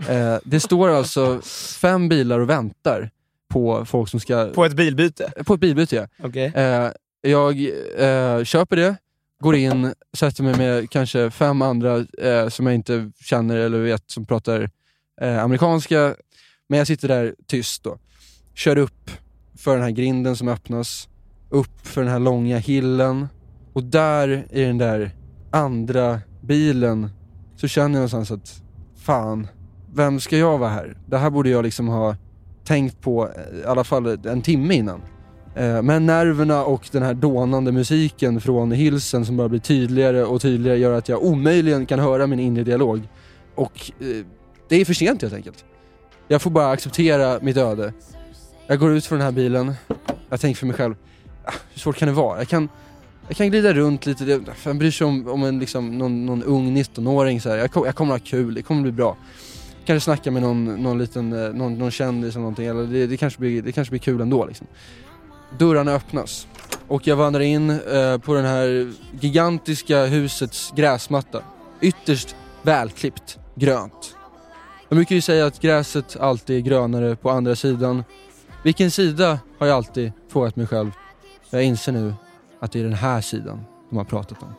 Eh, det står alltså fem bilar och väntar på folk som ska... På ett bilbyte? På ett bilbyte ja. Okej. Eh, jag eh, köper det, går in, sätter mig med kanske fem andra eh, som jag inte känner eller vet som pratar eh, amerikanska. Men jag sitter där tyst då. Kör upp för den här grinden som öppnas, upp för den här långa hillen och där i den där andra bilen så känner jag någonstans att fan, vem ska jag vara här? Det här borde jag liksom ha tänkt på eh, i alla fall en timme innan. Eh, men nerverna och den här dånande musiken från Hilsen som bara blir tydligare och tydligare gör att jag omöjligen kan höra min inre dialog. Och eh, det är för sent helt enkelt. Jag får bara acceptera mitt öde. Jag går ut från den här bilen, jag tänker för mig själv, ah, hur svårt kan det vara? Jag kan, jag kan glida runt lite, jag vem bryr sig om, om en, liksom, någon, någon ung 19-åring så här. Jag, kom, jag kommer ha kul, det kommer bli bra. Kanske snacka med någon, någon liten, eh, någon, någon kändis eller någonting, eller det, det, kanske blir, det kanske blir kul ändå liksom. Dörrarna öppnas och jag vandrar in eh, på den här gigantiska husets gräsmatta. Ytterst välklippt, grönt. De brukar ju säga att gräset alltid är grönare på andra sidan. Vilken sida har jag alltid frågat mig själv. Jag inser nu att det är den här sidan de har pratat om.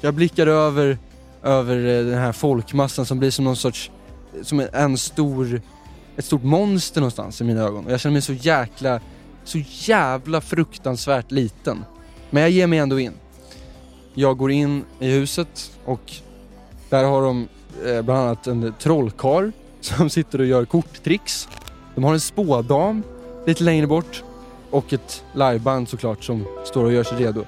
Jag blickar över, över eh, den här folkmassan som blir som någon sorts, som en, stor, ett stort monster någonstans i mina ögon. Och jag känner mig så jäkla, så jävla fruktansvärt liten. Men jag ger mig ändå in. Jag går in i huset och där har de Eh, bland annat en trollkarl *laughs* som sitter och gör korttricks. De har en spådam lite längre bort och ett liveband såklart som står och gör sig redo.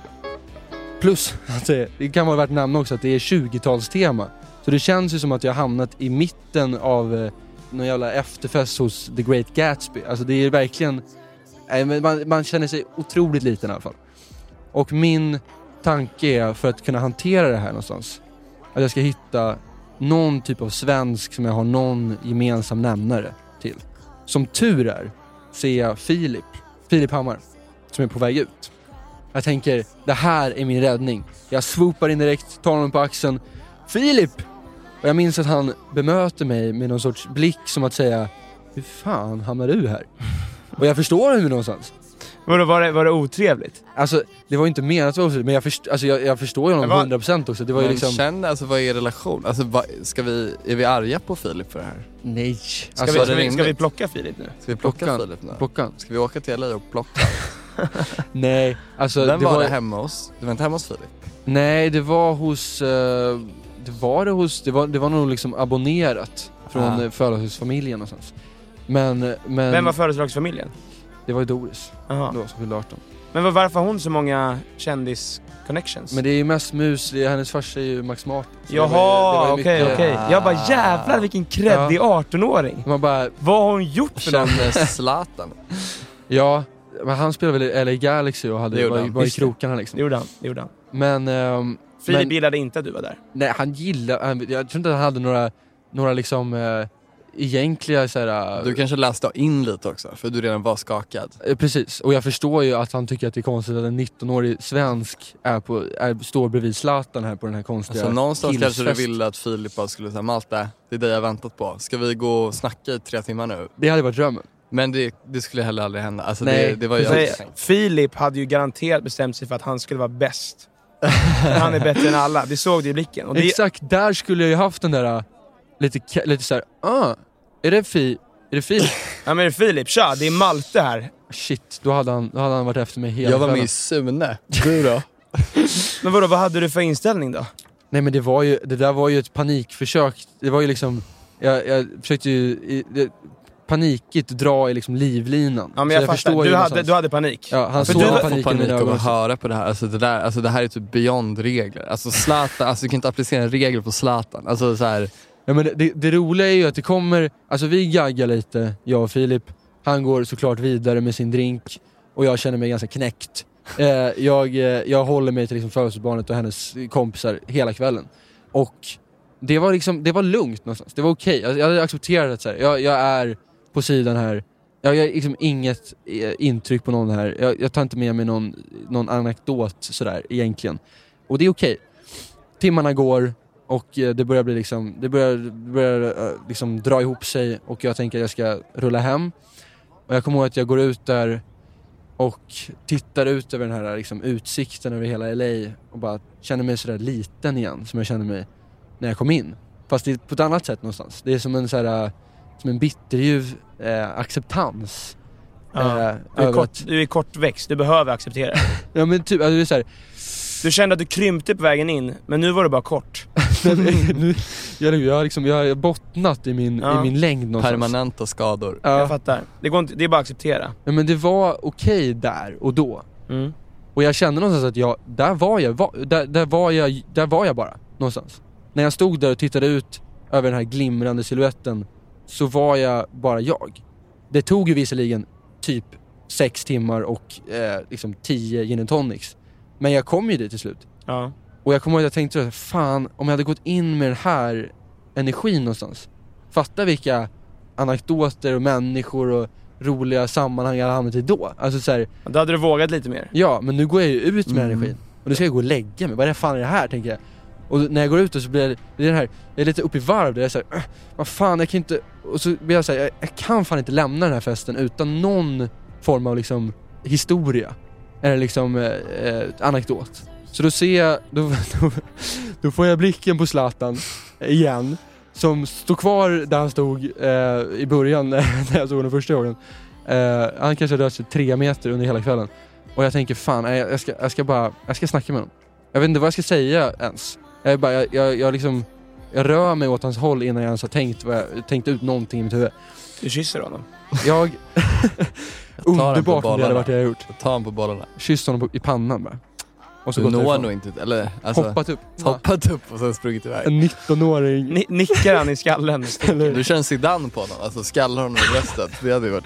Plus att *laughs* alltså, det, det kan vara värt att nämna också att det är 20-talstema. Så det känns ju som att jag har hamnat i mitten av eh, någon jävla efterfest hos The Great Gatsby. Alltså det är verkligen, Eh, man, man känner sig otroligt liten i alla fall. Och min tanke är för att kunna hantera det här någonstans, att jag ska hitta någon typ av svensk som jag har någon gemensam nämnare till. Som tur är ser jag Filip, Filip Hammar, som är på väg ut. Jag tänker, det här är min räddning. Jag swoopar in direkt, tar honom på axeln. Filip! Och jag minns att han bemöter mig med någon sorts blick som att säga, hur fan hamnar du här? Och jag förstår hur någonstans. Vadå, var det, var det otrevligt? Alltså det var inte menat att vara otrevligt, men jag, först, alltså, jag, jag förstår ju honom vad- 100% också. Det var ju Men liksom, känn, alltså vad är er relation? Alltså vad, ska vi, är vi arga på Filip för det här? nej. Ska, Alltså, vi, är ska, vi, ska vi plocka Filip nu? Ska vi plocka Plocka. Filip nu? Plockan? Ska vi åka till LA och plocka? *laughs* Nej, alltså Vem det var var, det hemma hos? Du var inte hemma hos Filip? Nej, det var hos, eh, det var det hos, det var, det var nog liksom abonnerat från Ah. ah. födelsedagsfamiljen någonstans. Men, men Vem var födelsedagsfamiljen? Det var ju Doris Jaha. då som fyllde 18. Men var- varför har hon så många kändis-connections? Men det är ju mest mus, det är, hennes farsa är ju Max Martin. Så det det Jaha, ju okej mycket- okej. Jag bara jävlar vilken kreddig 18-åring. Man bara, Vad har hon gjort för något? Kände Zlatan? *laughs* ja, men han spelade väl i LA Galaxy och Det hade, var, han. var i det. krokarna Det liksom. gjorde han. Det gjorde han. Men, ehm, Filip gillade inte att du var där. nej han gillade, han, jag tror inte han hade några, några liksom eh, egentliga såhär... Du kanske läste in lite också, för du redan var skakad. Eh, Precis, och jag förstår ju att han tycker att det är konstigt att en 19-årig svensk är på, är, står bredvid Zlatan här på den här konstiga Alltså någonstans kanske du killsfest. ville att Filip bara skulle säga Malte, det är det jag väntat på. Ska vi gå och snacka i tre timmar nu? Det hade varit drömmen. Men det, det skulle heller aldrig hända. Alltså Nej, det, det var ju Nej. Filip hade ju garanterat bestämt sig för att han skulle vara bäst. han är bättre än alla, det såg du i blicken. Och det, Exakt, där skulle jag ju haft den där äh, lite, lite såhär, ah, är det fi, är det Filip? *laughs* ja men Filip, tja, det är Malte här. Shit, då hade han, då hade han varit efter mig hela Jag var med i Sune. Du då? *laughs* Men vadå, vad hade du för inställning då? Nej men det var ju, det där var ju ett panikförsök. Det var ju liksom, jag, jag försökte ju i, det, panikigt dra i liksom livlinan. Ja men Så jag, fattar, du hade, du hade panik. Ja, han För såg du mina panik av ögon. att höra på det här. Alltså det, där, alltså det här är typ beyond regler. Alltså Zlatan, alltså du kan inte applicera en regel på Zlatan. Alltså så här, Ja, men det, det, roliga är ju att det kommer, alltså vi gaggar lite, jag och Filip. Han går såklart vidare med sin drink och jag känner mig ganska knäckt. *laughs* Eh, jag, eh, jag håller mig till liksom födelsebarnet och hennes kompisar hela kvällen. Och det var liksom, det var lugnt någonstans. Det var okej. Jag, jag hade accepterat att så här, jag, jag är på sidan här. Jag har liksom inget eh, intryck på någon här. Jag, jag tar inte med mig någon, någon anekdot sådär egentligen. Och det är okej. Timmarna går och eh, det börjar bli liksom, det börjar, det börjar eh, liksom dra ihop sig och jag tänker att jag ska rulla hem. Och jag kommer ihåg att jag går ut där och tittar ut över den här liksom, utsikten över hela LA och bara känner mig sådär liten igen som jag kände mig när jag kom in. Fast det på ett annat sätt någonstans. Det är som en, sådär, som en bitterljuv eh, acceptans. Ja. Eh, Du är, kort, att- du är kortväxt, du behöver acceptera. *laughs* Ja men typ, alltså det är såhär, Du kände att du krympte på vägen in, men nu var du bara kort. *laughs* *laughs* nu, jag, jag, har liksom, jag har bottnat i min, Ja. i min längd någonstans. Permanenta skador. Jag Ja, fattar. Det, går inte, det är bara att acceptera. ja, men det var okej där och då. Mm. Och jag kände någonstans att jag, där var jag, var, där, där, var jag, där var jag bara. Någonstans. När jag stod där och tittade ut över den här glimrande siluetten så var jag bara jag. Det tog ju visserligen typ sex timmar och eh, liksom tio gin and tonics. Men jag kom ju dit till slut. Ja. Och jag kommer ihåg att jag tänkte så, fan om jag hade gått in med den här energin någonstans. Fatta vilka anekdoter och människor och roliga sammanhang jag hade hamnat i då. Alltså så här, Då hade du vågat lite mer. ja men nu går jag ju ut med Mm. energin. Och nu ska jag gå och lägga mig, vad är det fan är det här tänker jag. Och när jag går ut och så blir jag, det är den här, jag är lite uppe i varv där jag säger äh, vad fan jag kan inte, och så blir jag såhär, jag, jag kan fan inte lämna den här festen utan någon form av liksom historia. Eller liksom eh, eh, anekdot. Så då ser jag, då, då, då får jag blicken på Zlatan igen. Som står kvar där han stod eh, i början *laughs* när jag såg honom första gången. Eh, han kanske rört sig tre meter under hela kvällen. Och jag tänker fan, nej, jag, ska, jag ska bara, jag ska snacka med honom. Jag vet inte vad jag ska säga ens. Jag, bara, jag, jag, jag liksom, jag rör mig åt hans håll innan jag ens har tänkt, vad jag, tänkt ut någonting i mitt huvud. Du kysser honom. Jag... på Underbart om det hade varit det jag gjort. Ta honom på bollarna. Kysst honom på, i pannan bara. Och så Du gått når därifrån. nog inte, eller alltså, Hoppat upp. hoppat upp och sen sprungit iväg. En 19-åring. Ni, nickar han i skallen? *laughs* Eller Du kör en Zidane på honom, alltså skallar honom i bröstet. Det hade ju varit...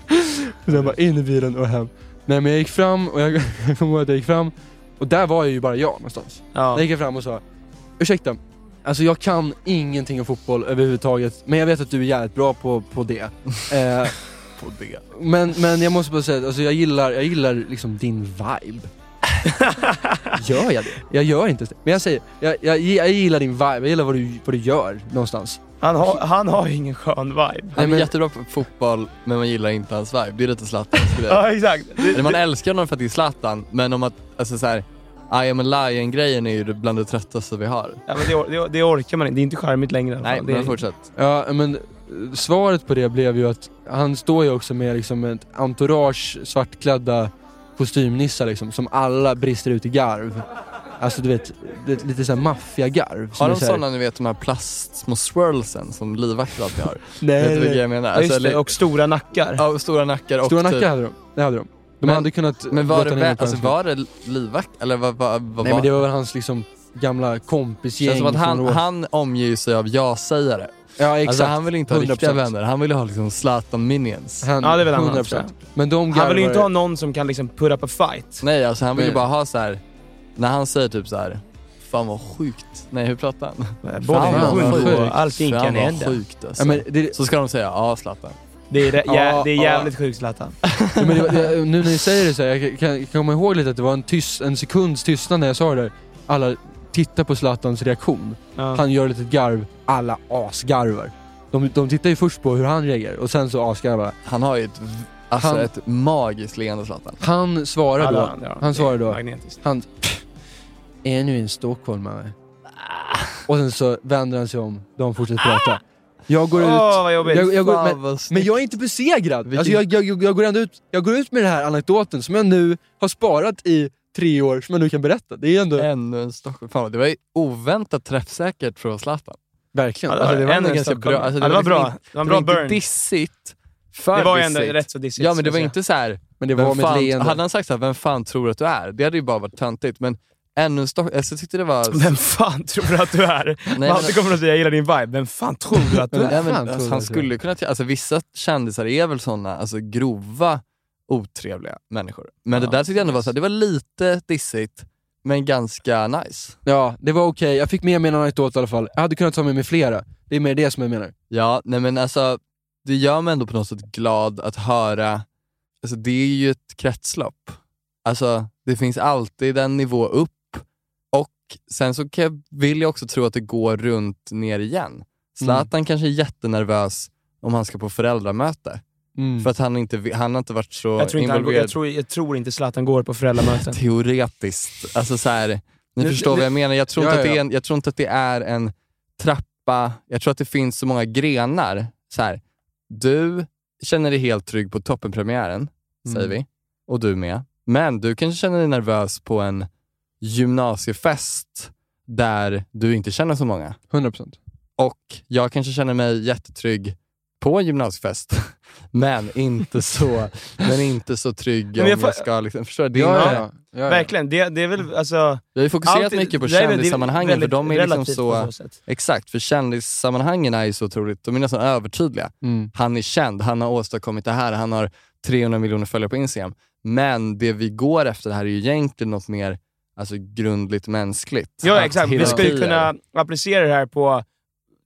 Sen bara in i bilen och hem. Nej men jag gick fram och jag, *laughs* jag kommer ihåg att jag gick fram och där var jag ju bara jag någonstans. Ja. Jag gick fram och sa Ursäkta, alltså jag kan ingenting om fotboll överhuvudtaget men jag vet att du är jävligt bra på, på det. *laughs* Eh, På det. men, men jag måste bara säga, att, alltså jag gillar, jag gillar liksom din vibe. *laughs* gör jag det? Jag gör inte det. Men jag säger, jag, jag, jag gillar din vibe, jag gillar vad du, vad du gör någonstans. Han, har, han har ju ingen skön vibe. Han är men- jättebra på fotboll, men man gillar inte hans vibe. Det är lite Zlatan skulle *laughs* jag Ja, exakt. Eller man älskar honom för att det är Zlatan, men om att, alltså såhär, I am a lion grejen är ju bland det tröttaste vi har. ja, men det, det, det orkar man inte. Det är inte charmigt längre i alla Nej, det, men fortsätt. Ja men eh, svaret på det blev ju att han står ju också med liksom ett entourage svartklädda kostymnissar liksom, som alla brister ut i garv. Alltså du vet, det, lite såhär maffiagarv. Har de sådana ni vet de här plast, små swirlsen som livvakter alltid har? Nej, *laughs* vet du vilka jag menar? Alltså, det, och stora nackar. Ja, stora nackar och Stora typ, nackar hade de. Det hade de. De Men- hade kunnat Men var det, vä- alltså, var det livvakt? Eller vad, vad, vad Nej var men det var väl hans liksom gamla kompisgäng Känns som att han, han omger sig av ja-sägare. Ja exakt. Alltså han vill inte ha 100%. riktiga vänner, han vill ha liksom Zlatan minions. Han, Ja, det väl han 100%. också. Men de Han vill inte ha någon som kan liksom put up a fight. Nej alltså han vill ju Nej. bara ha så här. när han säger typ så här. Fan vad sjukt. Nej hur pratar han? Bollen vad är sjukt. sjukt och allting Fan kan vad hända. sjukt alltså. Ja, men det, Så ska de säga ja Zlatan. Det är, det, Ja, det är jävligt sjukt Zlatan. *laughs* Ja, men det, det, nu när ni säger det så här, jag kan, kan komma ihåg lite att det var en, tyst, en sekunds tystnad när jag sa det där. Alla tittar på Zlatans reaktion. Ja. Han gör ett litet garv, alla asgarvar. De, de tittar ju först på hur han reagerar och sen så asgarvar Han har ju ett, alltså Han- ett magiskt leende Zlatan. Han svarar då, ja. han svarar är då, Magnetiskt. han ännu en stockholmare. Och sen så vänder han sig om, de fortsätter prata. Jag går ut, vad jobbigt. jag, jag går, men, vad men jag är inte besegrad! Vilken- Alltså jag, jag, går ändå ut, jag går ut med den här anekdoten som jag nu har sparat i tre år, som jag nu kan berätta. Det är ändå, Ännu en Stockholm. Fan, det var ju oväntat träffsäkert från Zlatan. verkligen. Ja, Alltså, det var ändå en ganska stockholmare. bra. Alltså, ja, det var liksom bra. inte- Det var en bra det var inte dissigt. För Det var ju ändå dissigt. rätt så dissigt. Ja men det var inte så här. Men det var fan, leende. hade han sagt såhär, vem fan tror du att du är? Det hade ju bara varit töntigt. Men ännu en Stockholm, alltså, jag tyckte det var... *laughs* Vem fan tror du att du är? *laughs* Nej, Malte kommer att säga jag gillar din vibe. Vem fan tror du att du är? Nej, men, alltså, han skulle kunna, alltså vissa kändisar är väl såna alltså, grova otrevliga människor. Men Ja, det där tyckte jag ändå var så här, det var lite dissigt, men ganska nice. Ja, det var okej. Jag fick med mig en anekdot i alla fall. Jag hade kunnat ta med mig flera. Det är mer det som jag menar. Ja, nej men alltså, det gör mig ändå på något sätt glad att höra, alltså det är ju ett kretslopp. Alltså, det finns alltid en nivå upp och sen så jag, vill jag också tro att det går runt ner igen. Zlatan kanske är jättenervös om han ska på föräldramöte. Mm. För att han inte, han har inte varit så Jag tror, inte han, involverad jag, tror, jag tror inte Zlatan går på föräldramöten. *laughs* teoretiskt. Alltså så här, ni Nu- förstår nu- vad jag menar. Jag tror, Ja, inte att ja, det är ja. en, jag tror inte att det är en trappa. Jag tror att det finns så många grenar. Så här, du känner dig helt trygg på toppenpremiären, säger Mm. vi. Och du med. Men du kanske känner dig nervös på en gymnasiefest där du inte känner så många. 100%. Och jag kanske känner mig jättetrygg på en gymnasiefest, *laughs* men inte så, men inte så trygg men om jag får- jag ska... Liksom, förstår du? Ja, ja, ja. Verkligen, det, det är väl alltså... Vi har ju fokuserat allt- mycket på kändissammanhangen, för de är liksom så... så. Exakt, för kändissammanhangen är ju så otroligt, de är nästan övertydliga. Mm. Han är känd, han har åstadkommit det här, han har 300 miljoner följare på Instagram. Men det vi går efter det här är ju egentligen något mer alltså, grundligt mänskligt. Ja exakt, vi ska ju hierarkier- kunna applicera det här på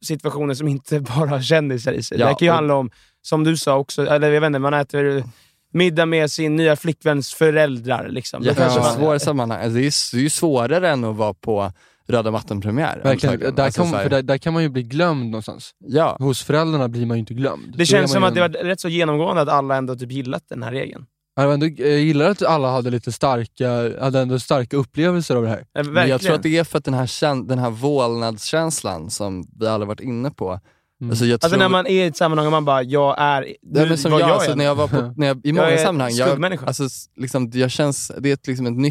situationer som inte *laughs* bara har kändisar i sig. Ja, det kan ju och- handla om, som du sa också, eller jag vet inte, man äter middag med sin nya flickväns föräldrar. Liksom. Då kanske man- Jättesvåra sammanhang. Alltså, det, är, det är ju svårare än att vara på röda mattan-premiär. Verkligen. Där, Alltså, där, där kan man ju bli glömd någonstans. Ja, Hos föräldrarna blir man ju inte glömd. Det Så känns som att det var rätt så genomgående att alla ändå typ gillat den här regeln. Jag ändå, jag gillar att alla hade lite starka, hade ändå starka upplevelser av det här. Eh, men jag tror att det är för att den här, den här vålnadskänslan som vi alla varit inne på. Mm. Alltså, jag Alltså tror... när man är i ett sammanhang och man bara, jag är... Nej, nu- men som jag, gör alltså, när jag var på, *laughs* när jag, i många är sammanhang, jag, alltså, liksom, jag känns, det är ett, liksom en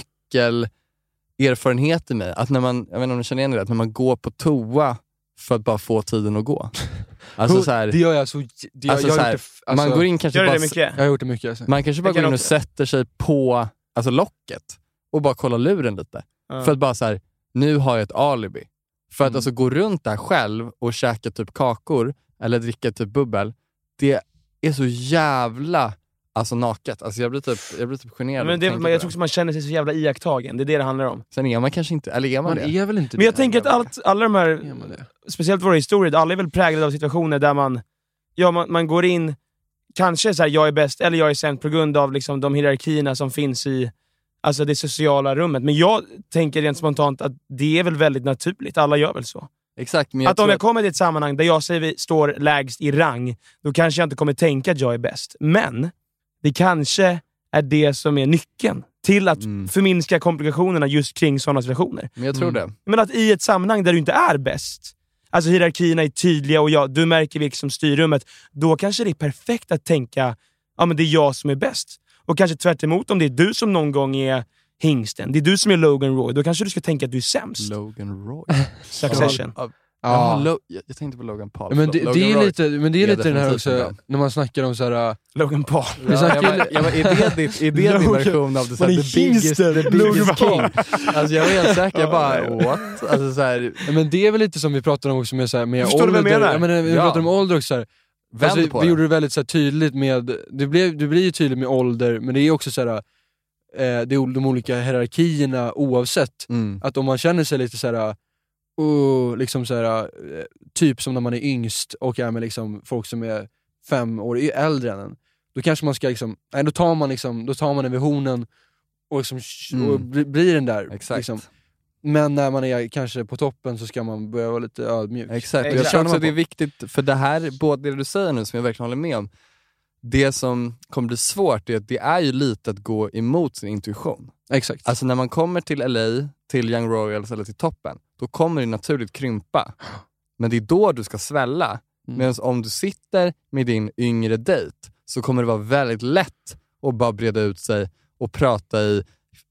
nyckelerfarenhet i mig. Att när man, jag vet inte om du känner igen det, att när man går på toa för att bara få tiden att gå. Alltså, så här, det gör jag så... Det, Alltså, jag, så har här, gjort det, f- alltså, man går in kanske Gör du bara, det mycket? Jag har gjort det mycket. Alltså. man kanske bara Jag kan går in och också. sätter sig på alltså, locket och bara kollar luren lite. Ja. För att bara så här, nu har jag ett alibi. För att Mm. alltså gå runt där själv och käka typ kakor eller dricka typ bubbel, det är så jävla alltså, naket. Alltså, jag blir typ, jag blir typ generad. men det, jag tror också man känner sig så jävla iakttagen. Det är det det handlar om. Sen är man kanske inte, eller är man, Man det? är väl inte Men jag det? tänker att allt, alla de här, speciellt våra historier, alla är väl präglade av situationer där man, ja, man, man går in, kanske så här, jag är bäst eller jag är sämst på grund av liksom, de hierarkierna som finns i alltså, det sociala rummet. Men jag tänker rent spontant att det är väl väldigt naturligt. Alla gör väl så. Exakt, men jag att om jag kommer till ett sammanhang där jag säger vi står lägst i rang, då kanske jag inte kommer tänka att jag är bäst. Men det kanske är det som är nyckeln till att Mm. förminska komplikationerna just kring sådana situationer. men jag tror Mm. det. Men att i ett sammanhang där du inte är bäst, alltså hierarkierna är tydliga och jag, du märker vilka som styr rummet, då kanske det är perfekt att tänka ja men det är jag som är bäst. Och kanske tvärt emot om det är du som någon gång är hingsten, det är du som är Logan Roy, då kanske du ska tänka att du är sämst. Logan Roy. Succession. Ja. Ja. Lo- jag, jag tänkte på Logan Paul. Men det, det är Roy. lite, men det är lite den här också, bra. när man snackar om så här. Logan Paul. Vi Ja, jag bara, jag bara, är det, ditt, är det *laughs* din version av det, så Man här, är the biggest, the biggest king? Alltså jag var helt säker, jag bara *laughs* what? Alltså, så här, Ja, Men det är väl lite som vi pratade om också med, så här, med Förstår du vad ålder. jag menar? Ja, men vi Ja. pratade om ålder också. Så här. vänd Alltså, vi vi det. gjorde det väldigt så här, tydligt med, det, blev, det blir ju tydligt med ålder, men det är också så här, eh, det är de olika hierarkierna oavsett. Mm. Att om man känner sig lite så här, uh, liksom så här, eh, typ som när man är yngst och är med liksom folk som är fem år äldre än en, då kanske man ska liksom, nej, då tar man liksom, då tar man den vid hornen och, liksom, Mm. och bli- blir den där. Exakt. Liksom. Men när man är kanske på toppen så ska man börja vara lite ödmjuk. Exakt, och jag tror också Känner att det är viktigt, för det här, både det du säger nu som jag verkligen håller med om, det som kommer bli svårt är att det är ju lite att gå emot sin intuition. Exakt. Alltså när man kommer till LA, till Young Royals eller till toppen, då kommer det naturligt krympa. Men det är då du ska svälla. Mm. Medan om du sitter med din yngre dejt så kommer det vara väldigt lätt att bara breda ut sig och prata i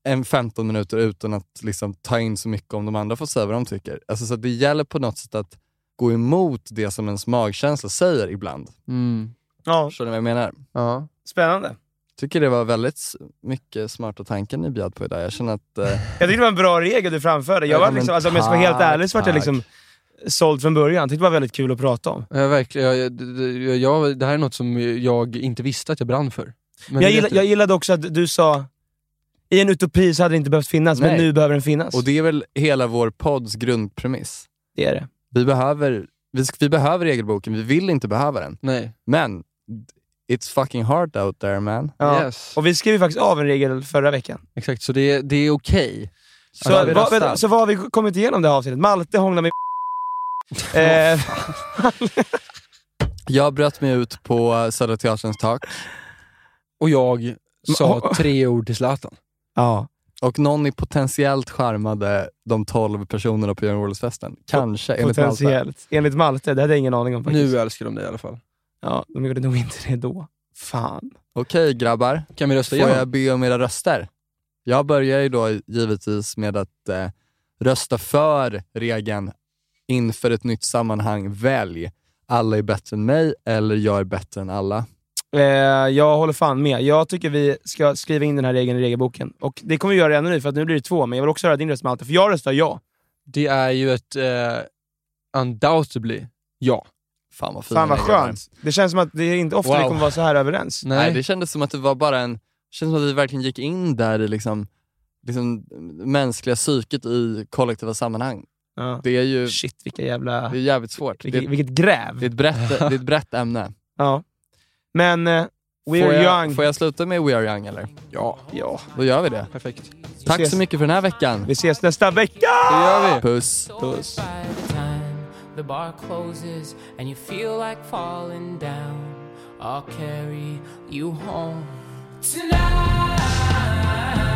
en 15 minuter utan att liksom ta in så mycket om de andra får säga vad de tycker. Alltså, så det gäller på något sätt att gå emot det som ens magkänsla säger ibland. Mm. Ja, Förstår ni vad jag menar? Ja. spännande. Tycker det var väldigt mycket smarta tankar ni bjöd på idag. Jag känner att... Eh, *laughs* Jag tyckte det var en bra regel du framförde. Jag Ja, var men liksom, alltså, om jag ska vara helt ärlig så var jag liksom såld från början. Jag tyckte det var väldigt kul att prata om. Ja, verkligen. Jag, jag, jag, det här är något som jag inte visste att jag brann för. Men Men jag, det gilla, vet jag gillade också att du sa, i en utopi så hade det inte behövt finnas, men Nej. nu behöver den finnas. och det är väl hela vår podds grundpremiss. det är det. Vi behöver, vi, vi behöver regelboken, vi vill inte behöva den. Nej. Men it's fucking hard out there man. Ja. Yes. Och vi skrev ju faktiskt av en regel förra veckan. Exakt, så det, det är okej. Så, har vi vänta, så vad har vi kommit igenom det här avsnittet? Malte hånglar med *laughs* eh, Jag bröt mig ut på Södra Teaterns tak Och jag sa *laughs* tre ord till Zlatan. Ja. och någon potentiellt charmade de 12 personerna på Björn Wahlöös-festen. Kanske, enligt Malte. Potentiellt. Enligt Malte, det hade jag ingen aning om faktiskt. Nu älskar de dig i alla fall. Ja, de gjorde nog inte det då. Fan. Okej grabbar, Kan vi rösta får igenom? jag be om era röster? Jag börjar ju då givetvis med att eh, rösta för regeln inför ett nytt sammanhang. Välj alla är bättre än mig eller jag är bättre än alla. Eh, jag håller fan med. Jag tycker vi ska skriva in den här regeln i regelboken. Och det kommer vi göra redan nu, för att nu blir det två, men jag vill också höra din röst Malte, för jag röstar ja. Det är ju ett uh, undoubtedly ja. Fan vad fina Fan vad skönt. Det känns som att det är inte ofta Wow. vi kommer vara så här överens. Nej. Nej, det kändes som att det var bara en, det kändes som att vi verkligen gick in där i liksom, liksom mänskliga psyket i kollektiva sammanhang. Ja. Det är ju Shit, vilka jävla... det är jävligt svårt. Det, Vilket, vilket gräv. det, är ett brett, *laughs* det är ett brett ämne. Ja. Men eh, We får, are jag, young. får jag sluta med We Are Young eller? Ja, Ja. Då gör vi det. perfekt. Tack ses. så mycket för den här veckan. Vi ses nästa vecka! Det gör vi. Puss. Puss. The bar closes and you feel like falling down, I'll carry you home tonight.